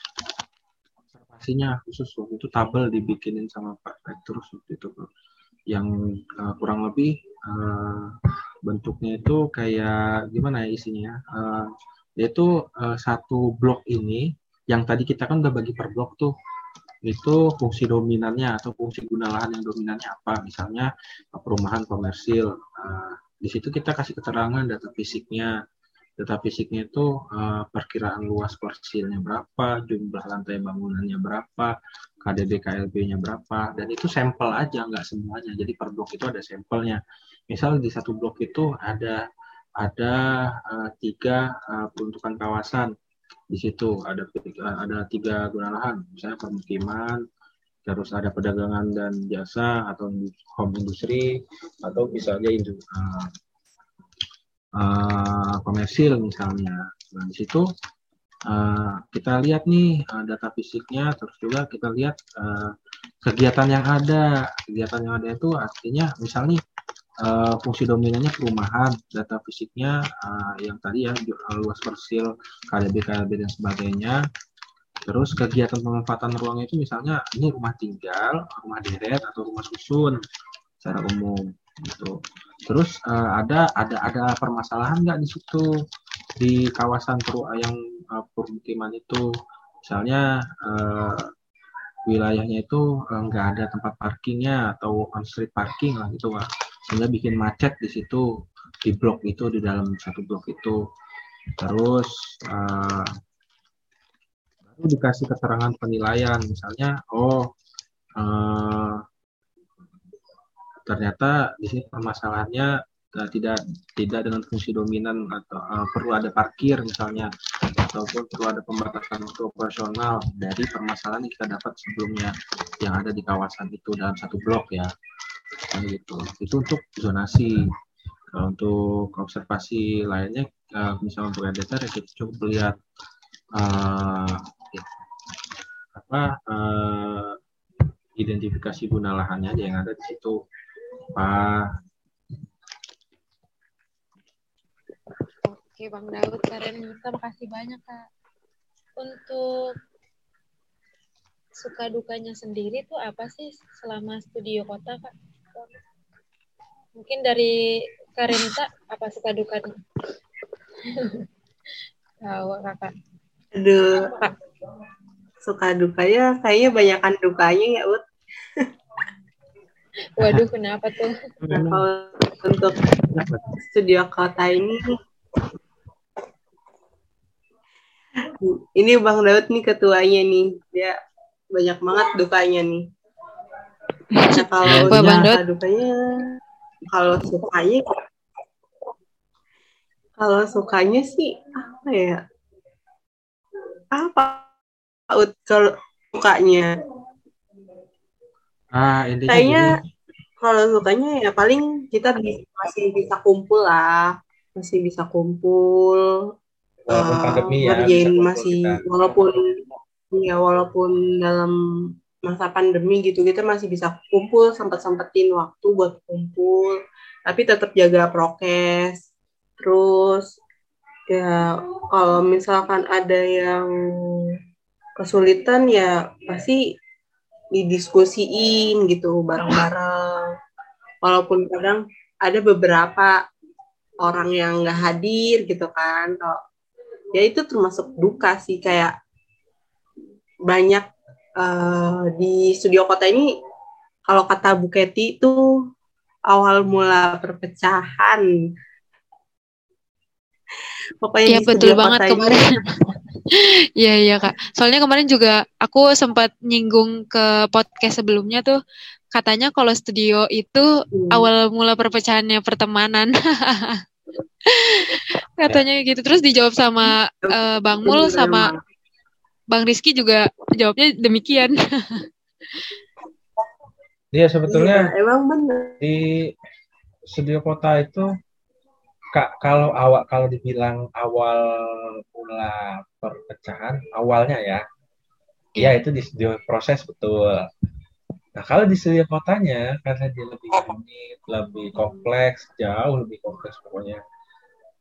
observasinya khusus waktu itu tabel dibikinin sama Pak Petrus itu yang uh, kurang lebih uh, bentuknya itu kayak gimana ya isinya? Uh, yaitu uh, satu blok ini yang tadi kita kan udah bagi per blok tuh itu fungsi dominannya atau fungsi guna lahan yang dominannya apa? Misalnya perumahan komersil. Uh, di situ kita kasih keterangan data fisiknya data fisiknya itu uh, perkiraan luas parsilnya berapa, jumlah lantai bangunannya berapa, KDB KLB-nya berapa, dan itu sampel aja, nggak semuanya. Jadi per blok itu ada sampelnya. Misal di satu blok itu ada ada uh, tiga uh, peruntukan kawasan. Di situ ada ada tiga guna lahan, misalnya permukiman, terus ada perdagangan dan jasa atau home industry atau misalnya uh, uh, komersil misalnya. Nah, di situ uh, kita lihat nih uh, data fisiknya, terus juga kita lihat uh, kegiatan yang ada. Kegiatan yang ada itu artinya misalnya uh, fungsi dominannya perumahan, data fisiknya uh, yang tadi ya luas persil, KDB, KLB dan sebagainya. Terus kegiatan pemanfaatan ruang itu misalnya ini rumah tinggal, rumah deret atau rumah susun secara umum gitu. Terus uh, ada ada ada permasalahan nggak di situ di kawasan per, yang uh, permukiman itu, misalnya uh, wilayahnya itu nggak uh, ada tempat parkingnya atau on street parking lah gitu lah, sehingga bikin macet di situ di blok itu di dalam satu blok itu. Terus uh, baru dikasih keterangan penilaian misalnya oh uh, ternyata di sini permasalahannya uh, tidak tidak dengan fungsi dominan atau uh, perlu ada parkir misalnya ataupun perlu ada pembatasan operasional dari permasalahan yang kita dapat sebelumnya yang ada di kawasan itu dalam satu blok ya. Nah, gitu. Itu untuk zonasi. Kalau untuk observasi lainnya uh, misalnya untuk editor ya kita cukup lihat uh, apa uh, identifikasi guna lahannya yang ada di situ Pak Oke Bang Daud, Karen Nisa, makasih banyak Kak. Untuk suka dukanya sendiri tuh apa sih selama studio kota Kak? Mungkin dari Karenita apa suka dukanya? Tahu kakak. Aduh, Kak. suka dukanya kayaknya banyakan dukanya ya Ut. Waduh, kenapa tuh? Nah, kalau untuk studio kota ini ini Bang Daud nih ketuanya nih. Dia banyak banget dukanya nih. Nah, kalau Wah, Bang Daud. dukanya kalau sukanya kalau sukanya sih apa ya? Apa kalau sukanya? Ah intinya Kayaknya gini kalau sukanya ya paling kita bi- masih bisa kumpul lah, masih bisa kumpul, walaupun eh, pandemi ya ngerjain bisa masih kita. walaupun ya walaupun dalam masa pandemi gitu kita masih bisa kumpul sempat sempetin waktu buat kumpul. Tapi tetap jaga prokes. Terus ya kalau misalkan ada yang kesulitan ya pasti didiskusiin gitu bareng-bareng. Walaupun kadang ada beberapa orang yang nggak hadir gitu kan kalau ya itu termasuk duka sih kayak banyak eh, di studio kota ini kalau kata Bu Keti itu awal mula perpecahan. Pokoknya di betul banget kemarin. Iya iya kak. Soalnya kemarin juga aku sempat nyinggung ke podcast sebelumnya tuh katanya kalau studio itu Hmm. awal mula perpecahannya pertemanan. katanya gitu. Terus dijawab sama eh, Bang Mul Bener sama. Bang Rizky juga jawabnya demikian. Iya sebetulnya Iya, emang bener di studio kota itu kak kalau awal kalau dibilang awal mula perpecahan awalnya ya. Ya itu di studio proses betul. Nah kalau di studio kotanya karena dia lebih rumit lebih kompleks jauh lebih kompleks pokoknya.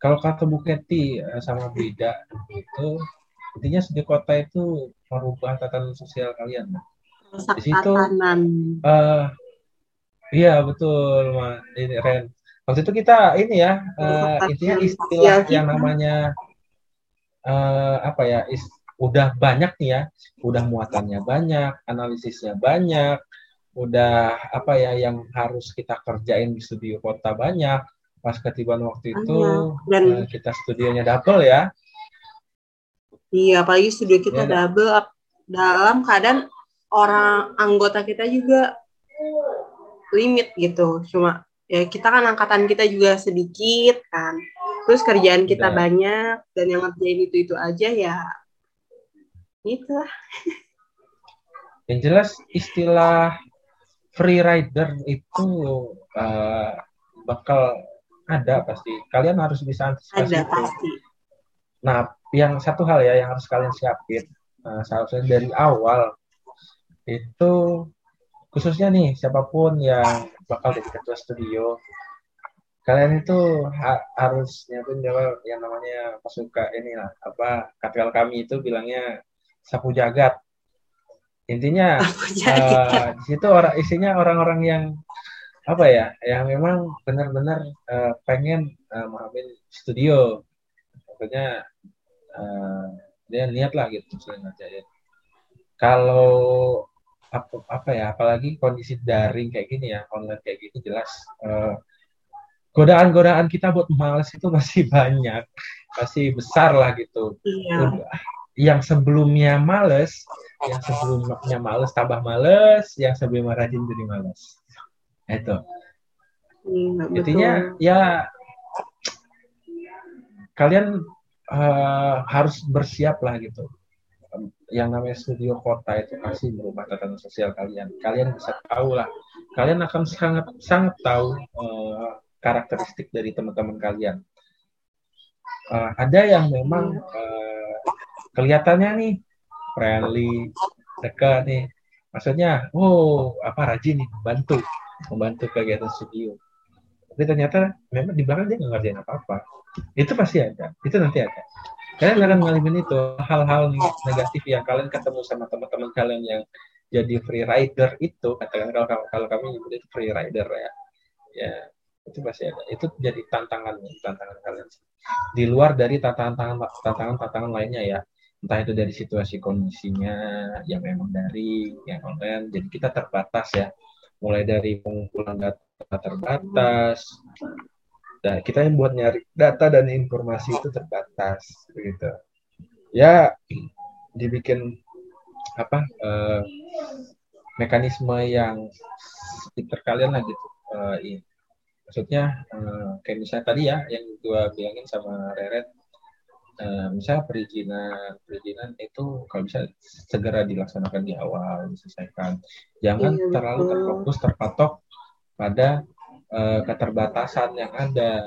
Kalau kata Bu Keti eh, sama Bida itu intinya studio kota itu merubah tatanan sosial kalian Di situ, Eh, iya betul, Ren. Waktu itu kita ini ya, Rusak intinya istilah yang namanya eh, apa ya, is- udah banyak nih ya, udah muatannya banyak, analisisnya banyak, udah apa ya yang harus kita kerjain di studio kota banyak. Pas ketiban waktu itu. Dan- eh, kita studionya double ya, Iya, apalagi studio kita Iya, double up dalam keadaan orang anggota kita juga limit gitu. Cuma ya kita kan angkatan kita juga sedikit kan. Terus kerjaan kita Udah. banyak dan yang ngerjain itu itu aja ya gitu lah. Yang jelas istilah free rider itu eh, bakal ada pasti. Kalian harus bisa antisipasi Ada itu. pasti. Nah, yang satu hal ya yang harus kalian siapin, eh, seharusnya dari awal itu khususnya nih siapa pun yang bakal jadi ketua studio, kalian itu ha- harus nyiapin jawab yang namanya pasuka ini lah. Apa kata kami itu bilangnya sapu jagat. Intinya eh, di situ orang isinya orang-orang yang apa ya yang memang benar-benar eh, pengen eh, memahamin studio. Pokoknya eh, dia niat lah gitu ngajarin kalau apa, apa ya apalagi kondisi daring kayak gini ya online kayak gini jelas eh, godaan-godaan kita buat males itu masih banyak masih besar lah gitu iya. yang sebelumnya males, yang sebelumnya males tambah males, yang sebelumnya rajin jadi males. Itu. Iya, Intinya ya kalian eh, harus bersiap lah gitu. Yang namanya studio kota itu pasti berubah tatanan sosial kalian. Kalian bisa tahu lah. Kalian akan sangat sangat tahu eh, karakteristik dari teman-teman kalian. Eh, ada yang memang eh, kelihatannya nih friendly, dekat nih. Maksudnya, oh apa rajin nih, membantu, membantu kegiatan studio. Tapi ternyata memang di belakang dia nggak ngerjain apa-apa. Itu pasti ada, itu nanti ada. Kalian akan ngalamin itu hal-hal negatif yang kalian ketemu sama teman-teman kalian yang jadi free rider itu, katakan kalau kalau kami itu free rider ya, ya itu pasti ada. Itu jadi tantangan tantangan kalian. Di luar dari tantangan tantangan tantangan lainnya ya, entah itu dari situasi kondisinya yang memang dari yang online, jadi kita terbatas ya, mulai dari pengumpulan data terbatas, dan kita yang buat nyari data dan informasi itu terbatas begitu ya dibikin apa eh, mekanisme yang sekitar kalian lah gitu. Eh, ini. maksudnya eh, kayak misalnya tadi ya yang gua bilangin sama Reret eh, misalnya perizinan perizinan itu kalau bisa segera dilaksanakan di awal diselesaikan. Jangan Iya, terlalu terfokus terpatok pada eh, keterbatasan yang ada.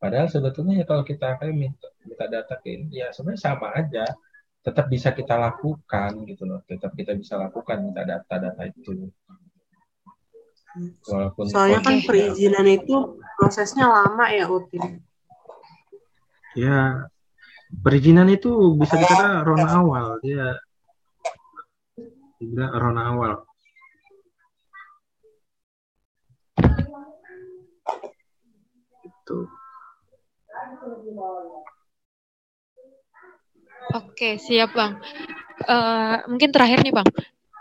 Padahal sebetulnya ya kalau kita kayak minta, minta data ke ini, ya sebenarnya sama aja. Tetap bisa kita lakukan gitu loh. Tetap kita bisa lakukan minta data-data itu. Walaupun Soalnya kan perizinan itu prosesnya lama ya Utin. Ya, perizinan itu bisa dikata rona awal. Dia dibilang rona awal. Itu. Oke, siap Bang. Eh, mungkin terakhir nih Bang,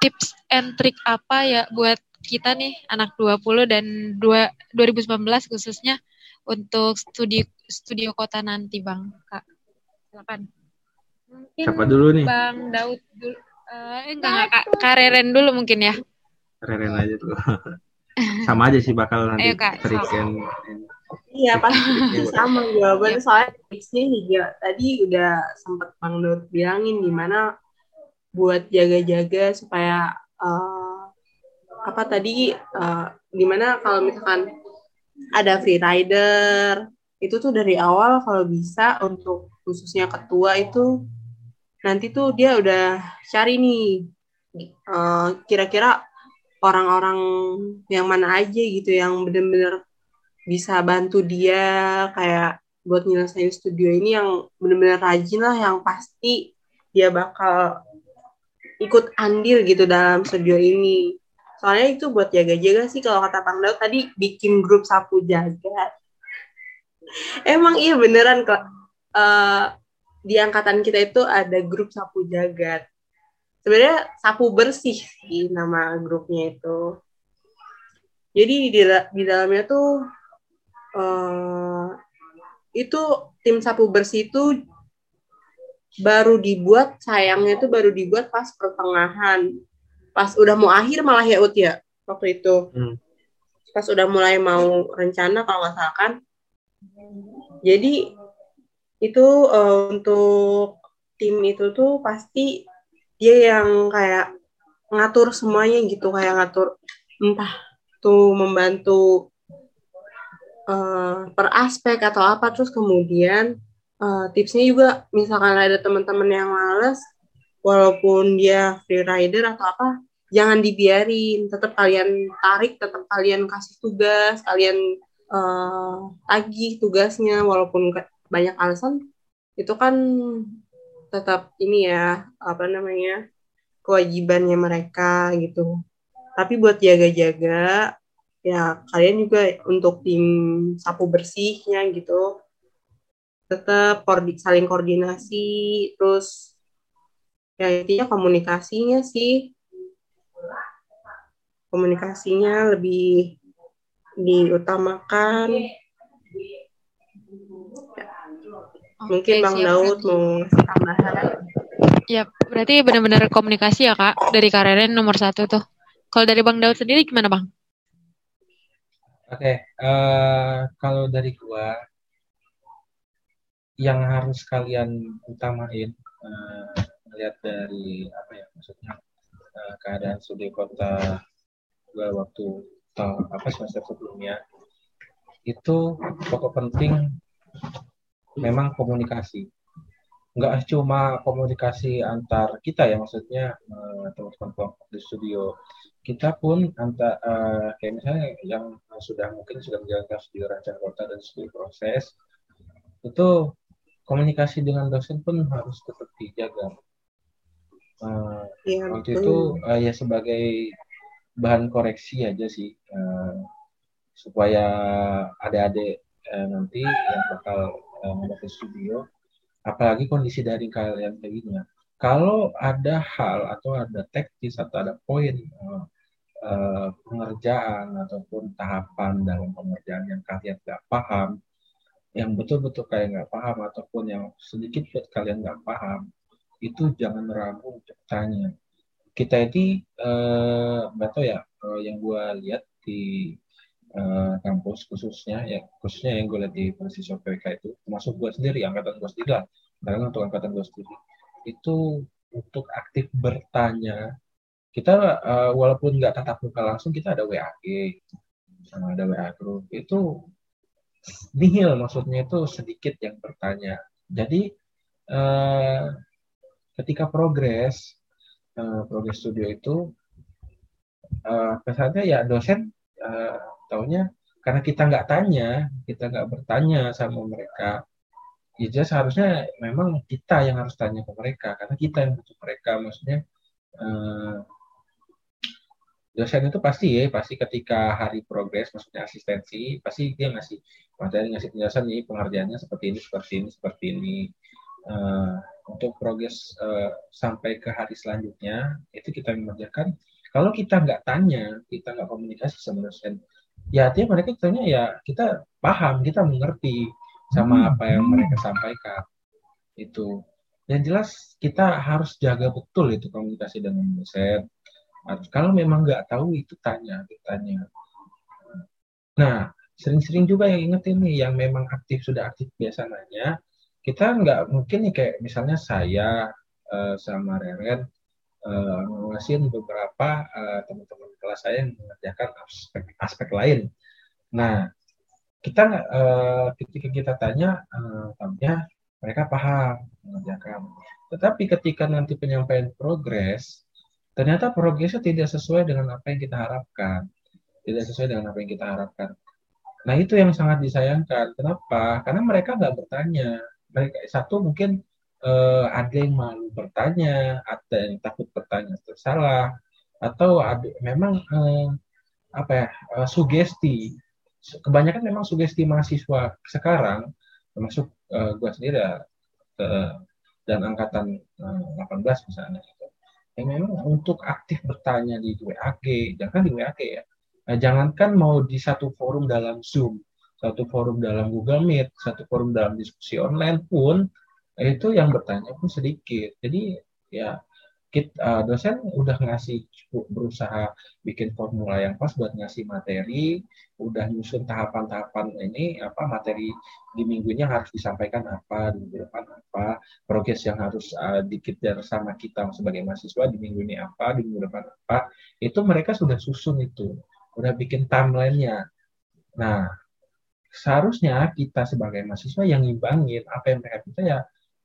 tips and trick apa ya buat kita nih anak 20 dan 2, 2019 khususnya untuk studi studio kota nanti Bang. Kak, silakan. Mungkin Siapa dulu nih? Bang Daud dulu. Eh, enggak, enggak, Kak. Kak Reren dulu mungkin ya. Keren aja tuh. Sama aja sih bakal nanti Ayo, Kak, trick sok. and, Iya pasti sama jawabannya Yep. soalnya tipsnya juga tadi udah sempat Bang Daud bilangin gimana buat jaga-jaga supaya eh, apa tadi eh, gimana kalau misalkan ada free rider itu tuh dari awal kalau bisa untuk khususnya ketua itu nanti tuh dia udah cari nih eh, kira-kira orang-orang yang mana aja gitu yang bener-bener bisa bantu dia kayak buat nyelesain studio ini yang bener-bener rajin lah yang pasti dia bakal ikut andil gitu dalam studio ini. Soalnya itu buat jaga-jaga sih kalau kata Bang Daud tadi bikin grup sapu jaga. Emang iya beneran kok Eh, di angkatan kita itu ada grup sapu jagat sebenarnya sapu bersih sih nama grupnya itu. Jadi di, di dalamnya tuh eh, itu tim sapu bersih itu baru dibuat sayangnya itu baru dibuat pas pertengahan. Pas udah mau akhir malah ya Ut ya waktu itu. Hmm. pas udah mulai mau rencana kalau nggak salah kan. Jadi itu eh, untuk tim itu tuh pasti dia yang kayak ngatur semuanya gitu kayak ngatur entah tuh membantu eh, per aspek atau apa terus kemudian eh, tipsnya juga misalkan ada teman-teman yang males walaupun dia free rider atau apa jangan dibiarin tetap kalian tarik tetap kalian kasih tugas kalian eh, tagih tugasnya walaupun banyak alasan itu kan tetap ini ya apa namanya kewajibannya mereka gitu. Tapi buat jaga-jaga ya kalian juga untuk tim sapu bersihnya gitu tetap saling koordinasi terus ya intinya komunikasinya sih komunikasinya lebih diutamakan mungkin Oke, Bang siap, Daud mau ngasih tambahan Ya, berarti benar-benar komunikasi ya kak dari Kak nomor satu tuh. Kalau dari Bang Daud sendiri gimana Bang? Oke, uh, eh, kalau dari gua yang harus kalian utamain uh, melihat dari apa ya maksudnya uh, keadaan studi kota gua waktu tahun apa semester sebelumnya itu pokok penting memang komunikasi. Nggak cuma komunikasi antar kita ya maksudnya teman-teman kelompok di studio kita pun antar uh, kayak misalnya yang sudah mungkin sudah menjalankan studi rancang kota dan studi proses itu komunikasi dengan dosen pun harus tetap dijaga. Uh, ya, waktu itu uh, ya sebagai bahan koreksi aja sih uh, supaya adik-adik uh, nanti yang bakal uh, studio apalagi kondisi dari kalian kayak gini ya kalau ada hal atau ada teknis atau ada poin uh, uh, pengerjaan ataupun tahapan dalam pengerjaan yang kalian nggak paham, yang betul-betul kalian nggak paham ataupun yang sedikit buat kalian nggak paham, itu jangan ragu untuk tanya. Kita ini uh, nggak tahu ya uh, yang gue lihat di uh, kampus khususnya ya khususnya yang gue lihat di mahasiswa PWK itu termasuk gue sendiri angkatan gue sendiri lah karena untuk angkatan gue sendiri itu untuk aktif bertanya. Kita uh, walaupun nggak tatap muka langsung kita ada WAG sama ada WA group. Itu nihil maksudnya itu sedikit yang bertanya. Jadi uh, ketika progres uh, progres studio itu uh, kesannya ya dosen uh, taunya karena kita nggak tanya kita nggak bertanya sama mereka ya seharusnya memang kita yang harus tanya ke mereka karena kita yang butuh mereka. Maksudnya uh, dosen itu pasti ya pasti ketika hari progres maksudnya asistensi pasti dia ngasih materi ngasih penjelasan nih pengerjaannya seperti ini seperti ini seperti ini. Uh, untuk progres uh, sampai ke hari selanjutnya itu kita mengerjakan. Kalau kita nggak tanya kita nggak komunikasi sama dosen ya artinya mereka tanya ya kita paham kita mengerti sama hmm. apa yang mereka sampaikan. Itu. Yang jelas kita harus jaga betul itu komunikasi dengan dosen. Kalau memang nggak tahu itu tanya tanya nah sering-sering juga yang inget ini yang memang aktif sudah aktif biasa nanya kita nggak mungkin nih kayak misalnya saya uh, sama Reren uh, ngawasin beberapa uh, teman-teman kelas saya yang mengerjakan aspek aspek lain. Nah kita uh, ketika kita tanya uh, tahunya mereka paham mengerjakan. Tetapi ketika nanti penyampaian progres ternyata progresnya tidak sesuai dengan apa yang kita harapkan. Tidak sesuai dengan apa yang kita harapkan. Nah itu yang sangat disayangkan. Kenapa? Karena mereka nggak bertanya. Mereka satu mungkin uh, ada yang malu bertanya ada yang takut bertanya tersalah atau ada memang uh, apa ya uh, sugesti kebanyakan memang sugesti mahasiswa sekarang termasuk uh, gue sendiri uh, dan angkatan uh, 18 misalnya gitu. yang memang untuk aktif bertanya di WAG jangan di WAG ya nah, jangankan mau di satu forum dalam Zoom satu forum dalam Google Meet satu forum dalam diskusi online pun itu yang bertanya pun sedikit jadi ya kita, uh, dosen udah ngasih berusaha bikin formula yang pas buat ngasih materi, udah nyusun tahapan-tahapan ini apa materi di minggu ini harus disampaikan apa, di minggu depan apa, progres yang harus uh, dikejar sama kita sebagai mahasiswa di minggu ini apa, di minggu depan apa, itu mereka sudah susun itu, udah bikin timelinenya. Nah, seharusnya kita sebagai mahasiswa yang ngimbangin apa yang mereka bisa ya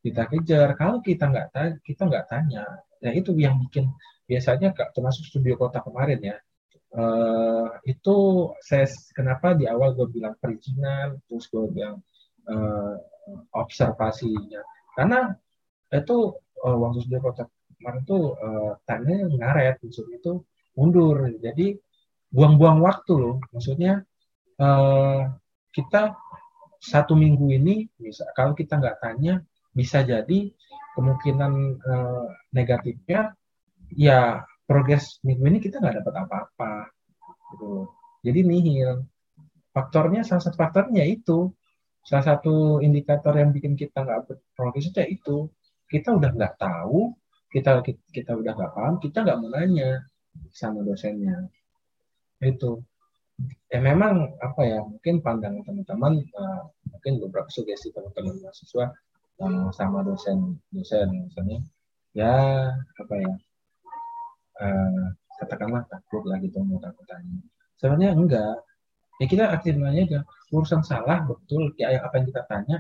kita kejar. Kalau kita nggak tanya, kita nggak tanya, Nah itu yang bikin biasanya termasuk studio kota kemarin ya. Uh, itu saya kenapa di awal gue bilang perizinan, terus gue bilang uh, observasinya. Karena itu uh, waktu studio kota kemarin tuh uh, tanya ngaret, maksudnya itu mundur. Jadi buang-buang waktu loh. Maksudnya uh, kita satu minggu ini bisa kalau kita nggak tanya bisa jadi kemungkinan uh, negatifnya ya progres minggu ini kita nggak dapat apa-apa gitu. Jadi nihil. Faktornya salah satu faktornya itu. Salah satu indikator yang bikin kita nggak progres itu itu. Kita udah nggak tahu kita kita, udah nggak paham kita nggak mau nanya sama dosennya. Itu. Ya memang apa ya mungkin pandangan teman-teman uh, mungkin beberapa sugesti teman-teman mahasiswa sama dosen dosen misalnya ya apa ya uh, katakanlah takut lah gitu mau takut tanya. Sebenarnya enggak. Ya kita aktif nanya aja urusan salah betul kayak apa yang kita tanya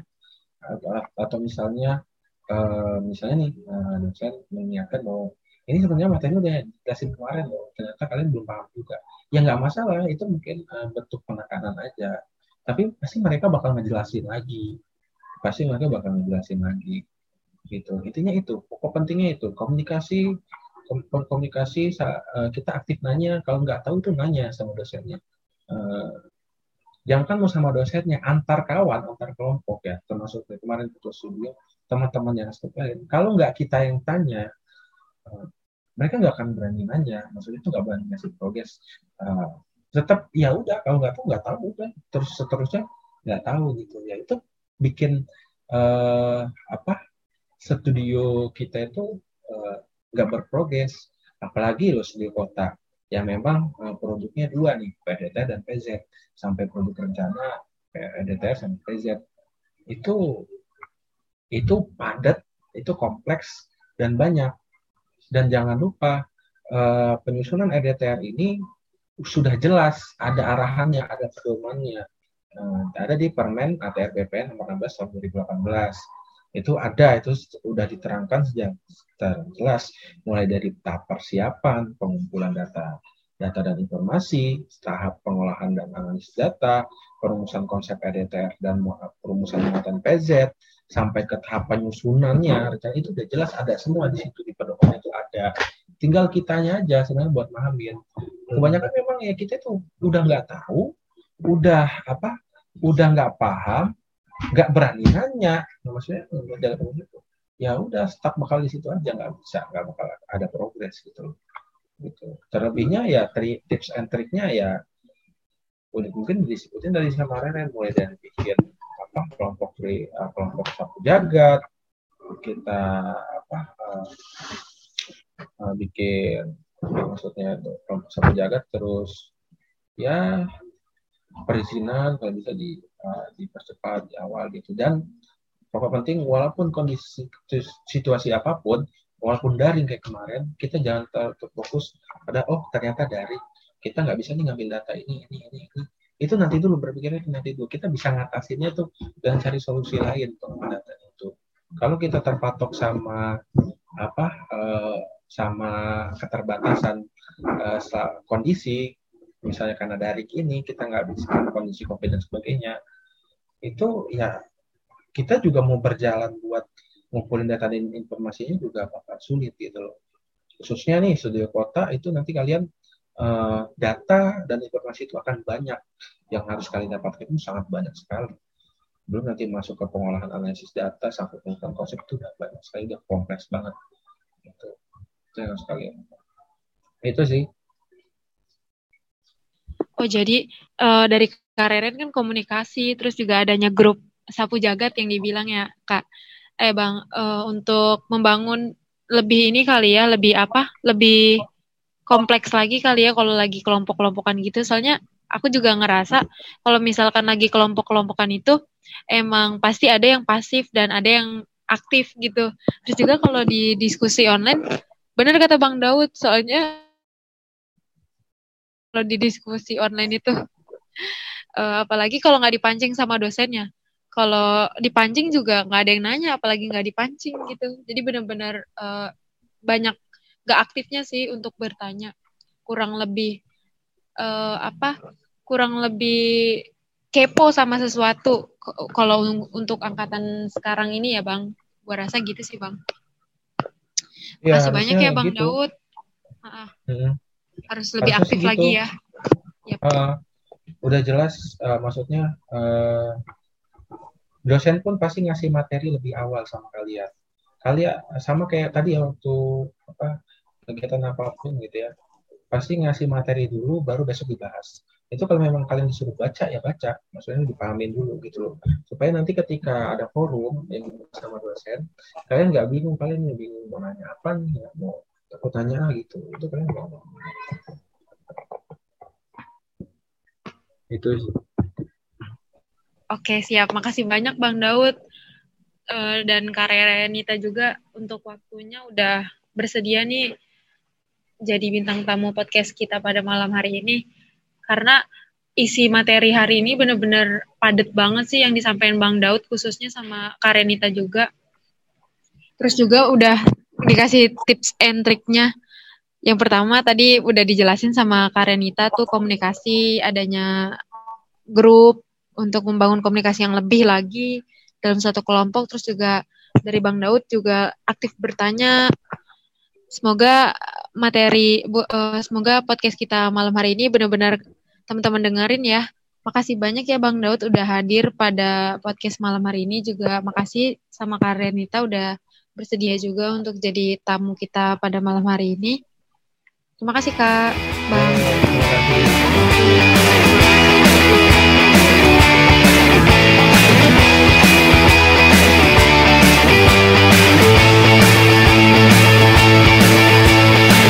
atau, atau misalnya uh, misalnya nih uh, dosen mengingatkan bahwa ini sebenarnya materi udah dikasih kemarin loh ternyata kalian belum paham juga. Ya nggak masalah itu mungkin uh, bentuk penekanan aja. Tapi pasti mereka bakal ngejelasin lagi pasti mereka bakal ngejelasin lagi gitu. Intinya itu pokok pentingnya itu komunikasi komunikasi kita aktif nanya. Kalau nggak tahu tuh nanya sama dosennya. Jangan kan mau sama dosennya antar kawan antar kelompok ya. Termasuk kemarin putus studio teman-teman yang lain. Kalau nggak kita yang tanya uh, mereka nggak akan berani nanya. Maksudnya itu nggak berani ngasih progres. Uh, tetap ya udah kalau nggak tahu nggak tahu udah. Terus seterusnya nggak tahu gitu. Ya itu bikin uh, apa studio kita itu nggak uh, berprogres apalagi loh studio kota yang memang uh, produknya dua nih PDT dan PZ sampai produk rencana PDTR sampai PZ itu itu padat, itu kompleks dan banyak. Dan jangan lupa uh, penyusunan EDTR ini sudah jelas ada arahannya, ada pedomannya. Uh, ada di Permen ATR BPN nomor 16 tahun 2018. Itu ada, itu sudah diterangkan sejak jelas. Mulai dari tahap persiapan, pengumpulan data data dan informasi, tahap pengolahan dan analisis data, perumusan konsep EDTR dan perumusan muatan PZ, sampai ke tahap penyusunannya. Rencana itu udah jelas ada semua di situ di pedoman itu ada. Tinggal kitanya aja sebenarnya buat mahamin. Kebanyakan memang ya kita itu udah nggak tahu udah apa udah nggak paham nggak berani nanya. Nah, maksudnya dalam itu. Ya udah stuck bakal di situ aja nggak bisa nggak bakal ada progres gitu gitu. Terlebihnya ya tri, tips and triknya ya mungkin disebutin dari kemarin mulai dari bikin apa kelompok pri, uh, kelompok sapu jagat kita apa uh, uh, bikin maksudnya kelompok sapu jagat terus ya perizinan kalau bisa di uh, dipercepat di awal gitu. Dan pokok penting walaupun kondisi situasi apa pun walaupun daring kayak kemarin kita jangan terfokus pada oh ternyata dari kita nggak bisa nih ngambil data ini ini ini ini. Itu nanti dulu berpikirnya nanti dulu. Kita bisa ngatasinnya tuh dan cari solusi lain untuk data itu. Kalau kita terpatok sama apa uh, sama keterbatasan uh, kondisi misalnya karena dari ini kita nggak bisa kondisi covid dan sebagainya itu ya kita juga mau berjalan buat ngumpulin data dan informasinya juga bakal sulit gitu loh. Khususnya nih studio kota itu nanti kalian uh, data dan informasi itu akan banyak. Yang harus kalian dapatkan itu sangat banyak sekali. Belum nanti masuk ke pengolahan analisis data sampai tentang konsep itu udah banyak sekali udah kompleks banget. Itu jangan sekali itu sih oh jadi uh, dari Kareren kan komunikasi terus juga adanya grup sapu jagat yang dibilang ya kak eh bang uh, untuk membangun lebih ini kali ya lebih apa lebih kompleks lagi kali ya kalau lagi kelompok-kelompokan gitu. Soalnya aku juga ngerasa kalau misalkan lagi kelompok-kelompokan itu emang pasti ada yang pasif dan ada yang aktif gitu. Terus juga kalau di diskusi online, benar kata Bang Daud, soalnya kalau di diskusi online itu, uh, apalagi kalau nggak dipancing sama dosennya, kalau dipancing juga nggak ada yang nanya, apalagi nggak dipancing gitu. Jadi benar-benar uh, banyak gak aktifnya sih untuk bertanya. Kurang lebih uh, apa kurang lebih kepo sama sesuatu. Kalau untuk angkatan sekarang ini ya bang. Gua rasa gitu sih bang. Ya, masih banyak ya bang gitu. Daud. Uh, hmm. Harus lebih harusnya aktif gitu. lagi ya. Yep. uh, udah jelas uh, maksudnya uh, dosen pun pasti ngasih materi lebih awal sama kalian. Kalian sama kayak tadi ya waktu apa kegiatan apa pun gitu ya. Pasti ngasih materi dulu baru besok dibahas. Itu kalau memang kalian disuruh baca ya baca. Maksudnya dipahamin dulu gitu loh. Supaya nanti ketika ada forum yang sama dosen kalian nggak bingung kalian nggak bingung mau nanya apa nih nggak mau aku tanya gitu itu kalian mau itu sih Oke, siap. Makasih banyak Bang Daud uh, dan Kak Renita juga untuk waktunya udah bersedia nih jadi bintang tamu podcast kita pada malam hari ini. Karena isi materi hari ini bener-bener padet banget sih yang disampaikan Bang Daud khususnya sama Kak Renita juga. Terus juga udah dikasih tips and triknya. Yang pertama tadi udah dijelasin sama Kak Renita tuh komunikasi, adanya grup, untuk membangun komunikasi yang lebih lagi dalam satu kelompok. Terus juga dari Bang Daud juga aktif bertanya. Semoga materi uh, semoga podcast kita malam hari ini benar-benar teman-teman dengerin ya. Makasih banyak ya Bang Daud udah hadir pada podcast malam hari ini juga. Makasih sama Kak Renita udah bersedia juga untuk jadi tamu kita pada malam hari ini. Terima kasih Kak. Bang terima kasih.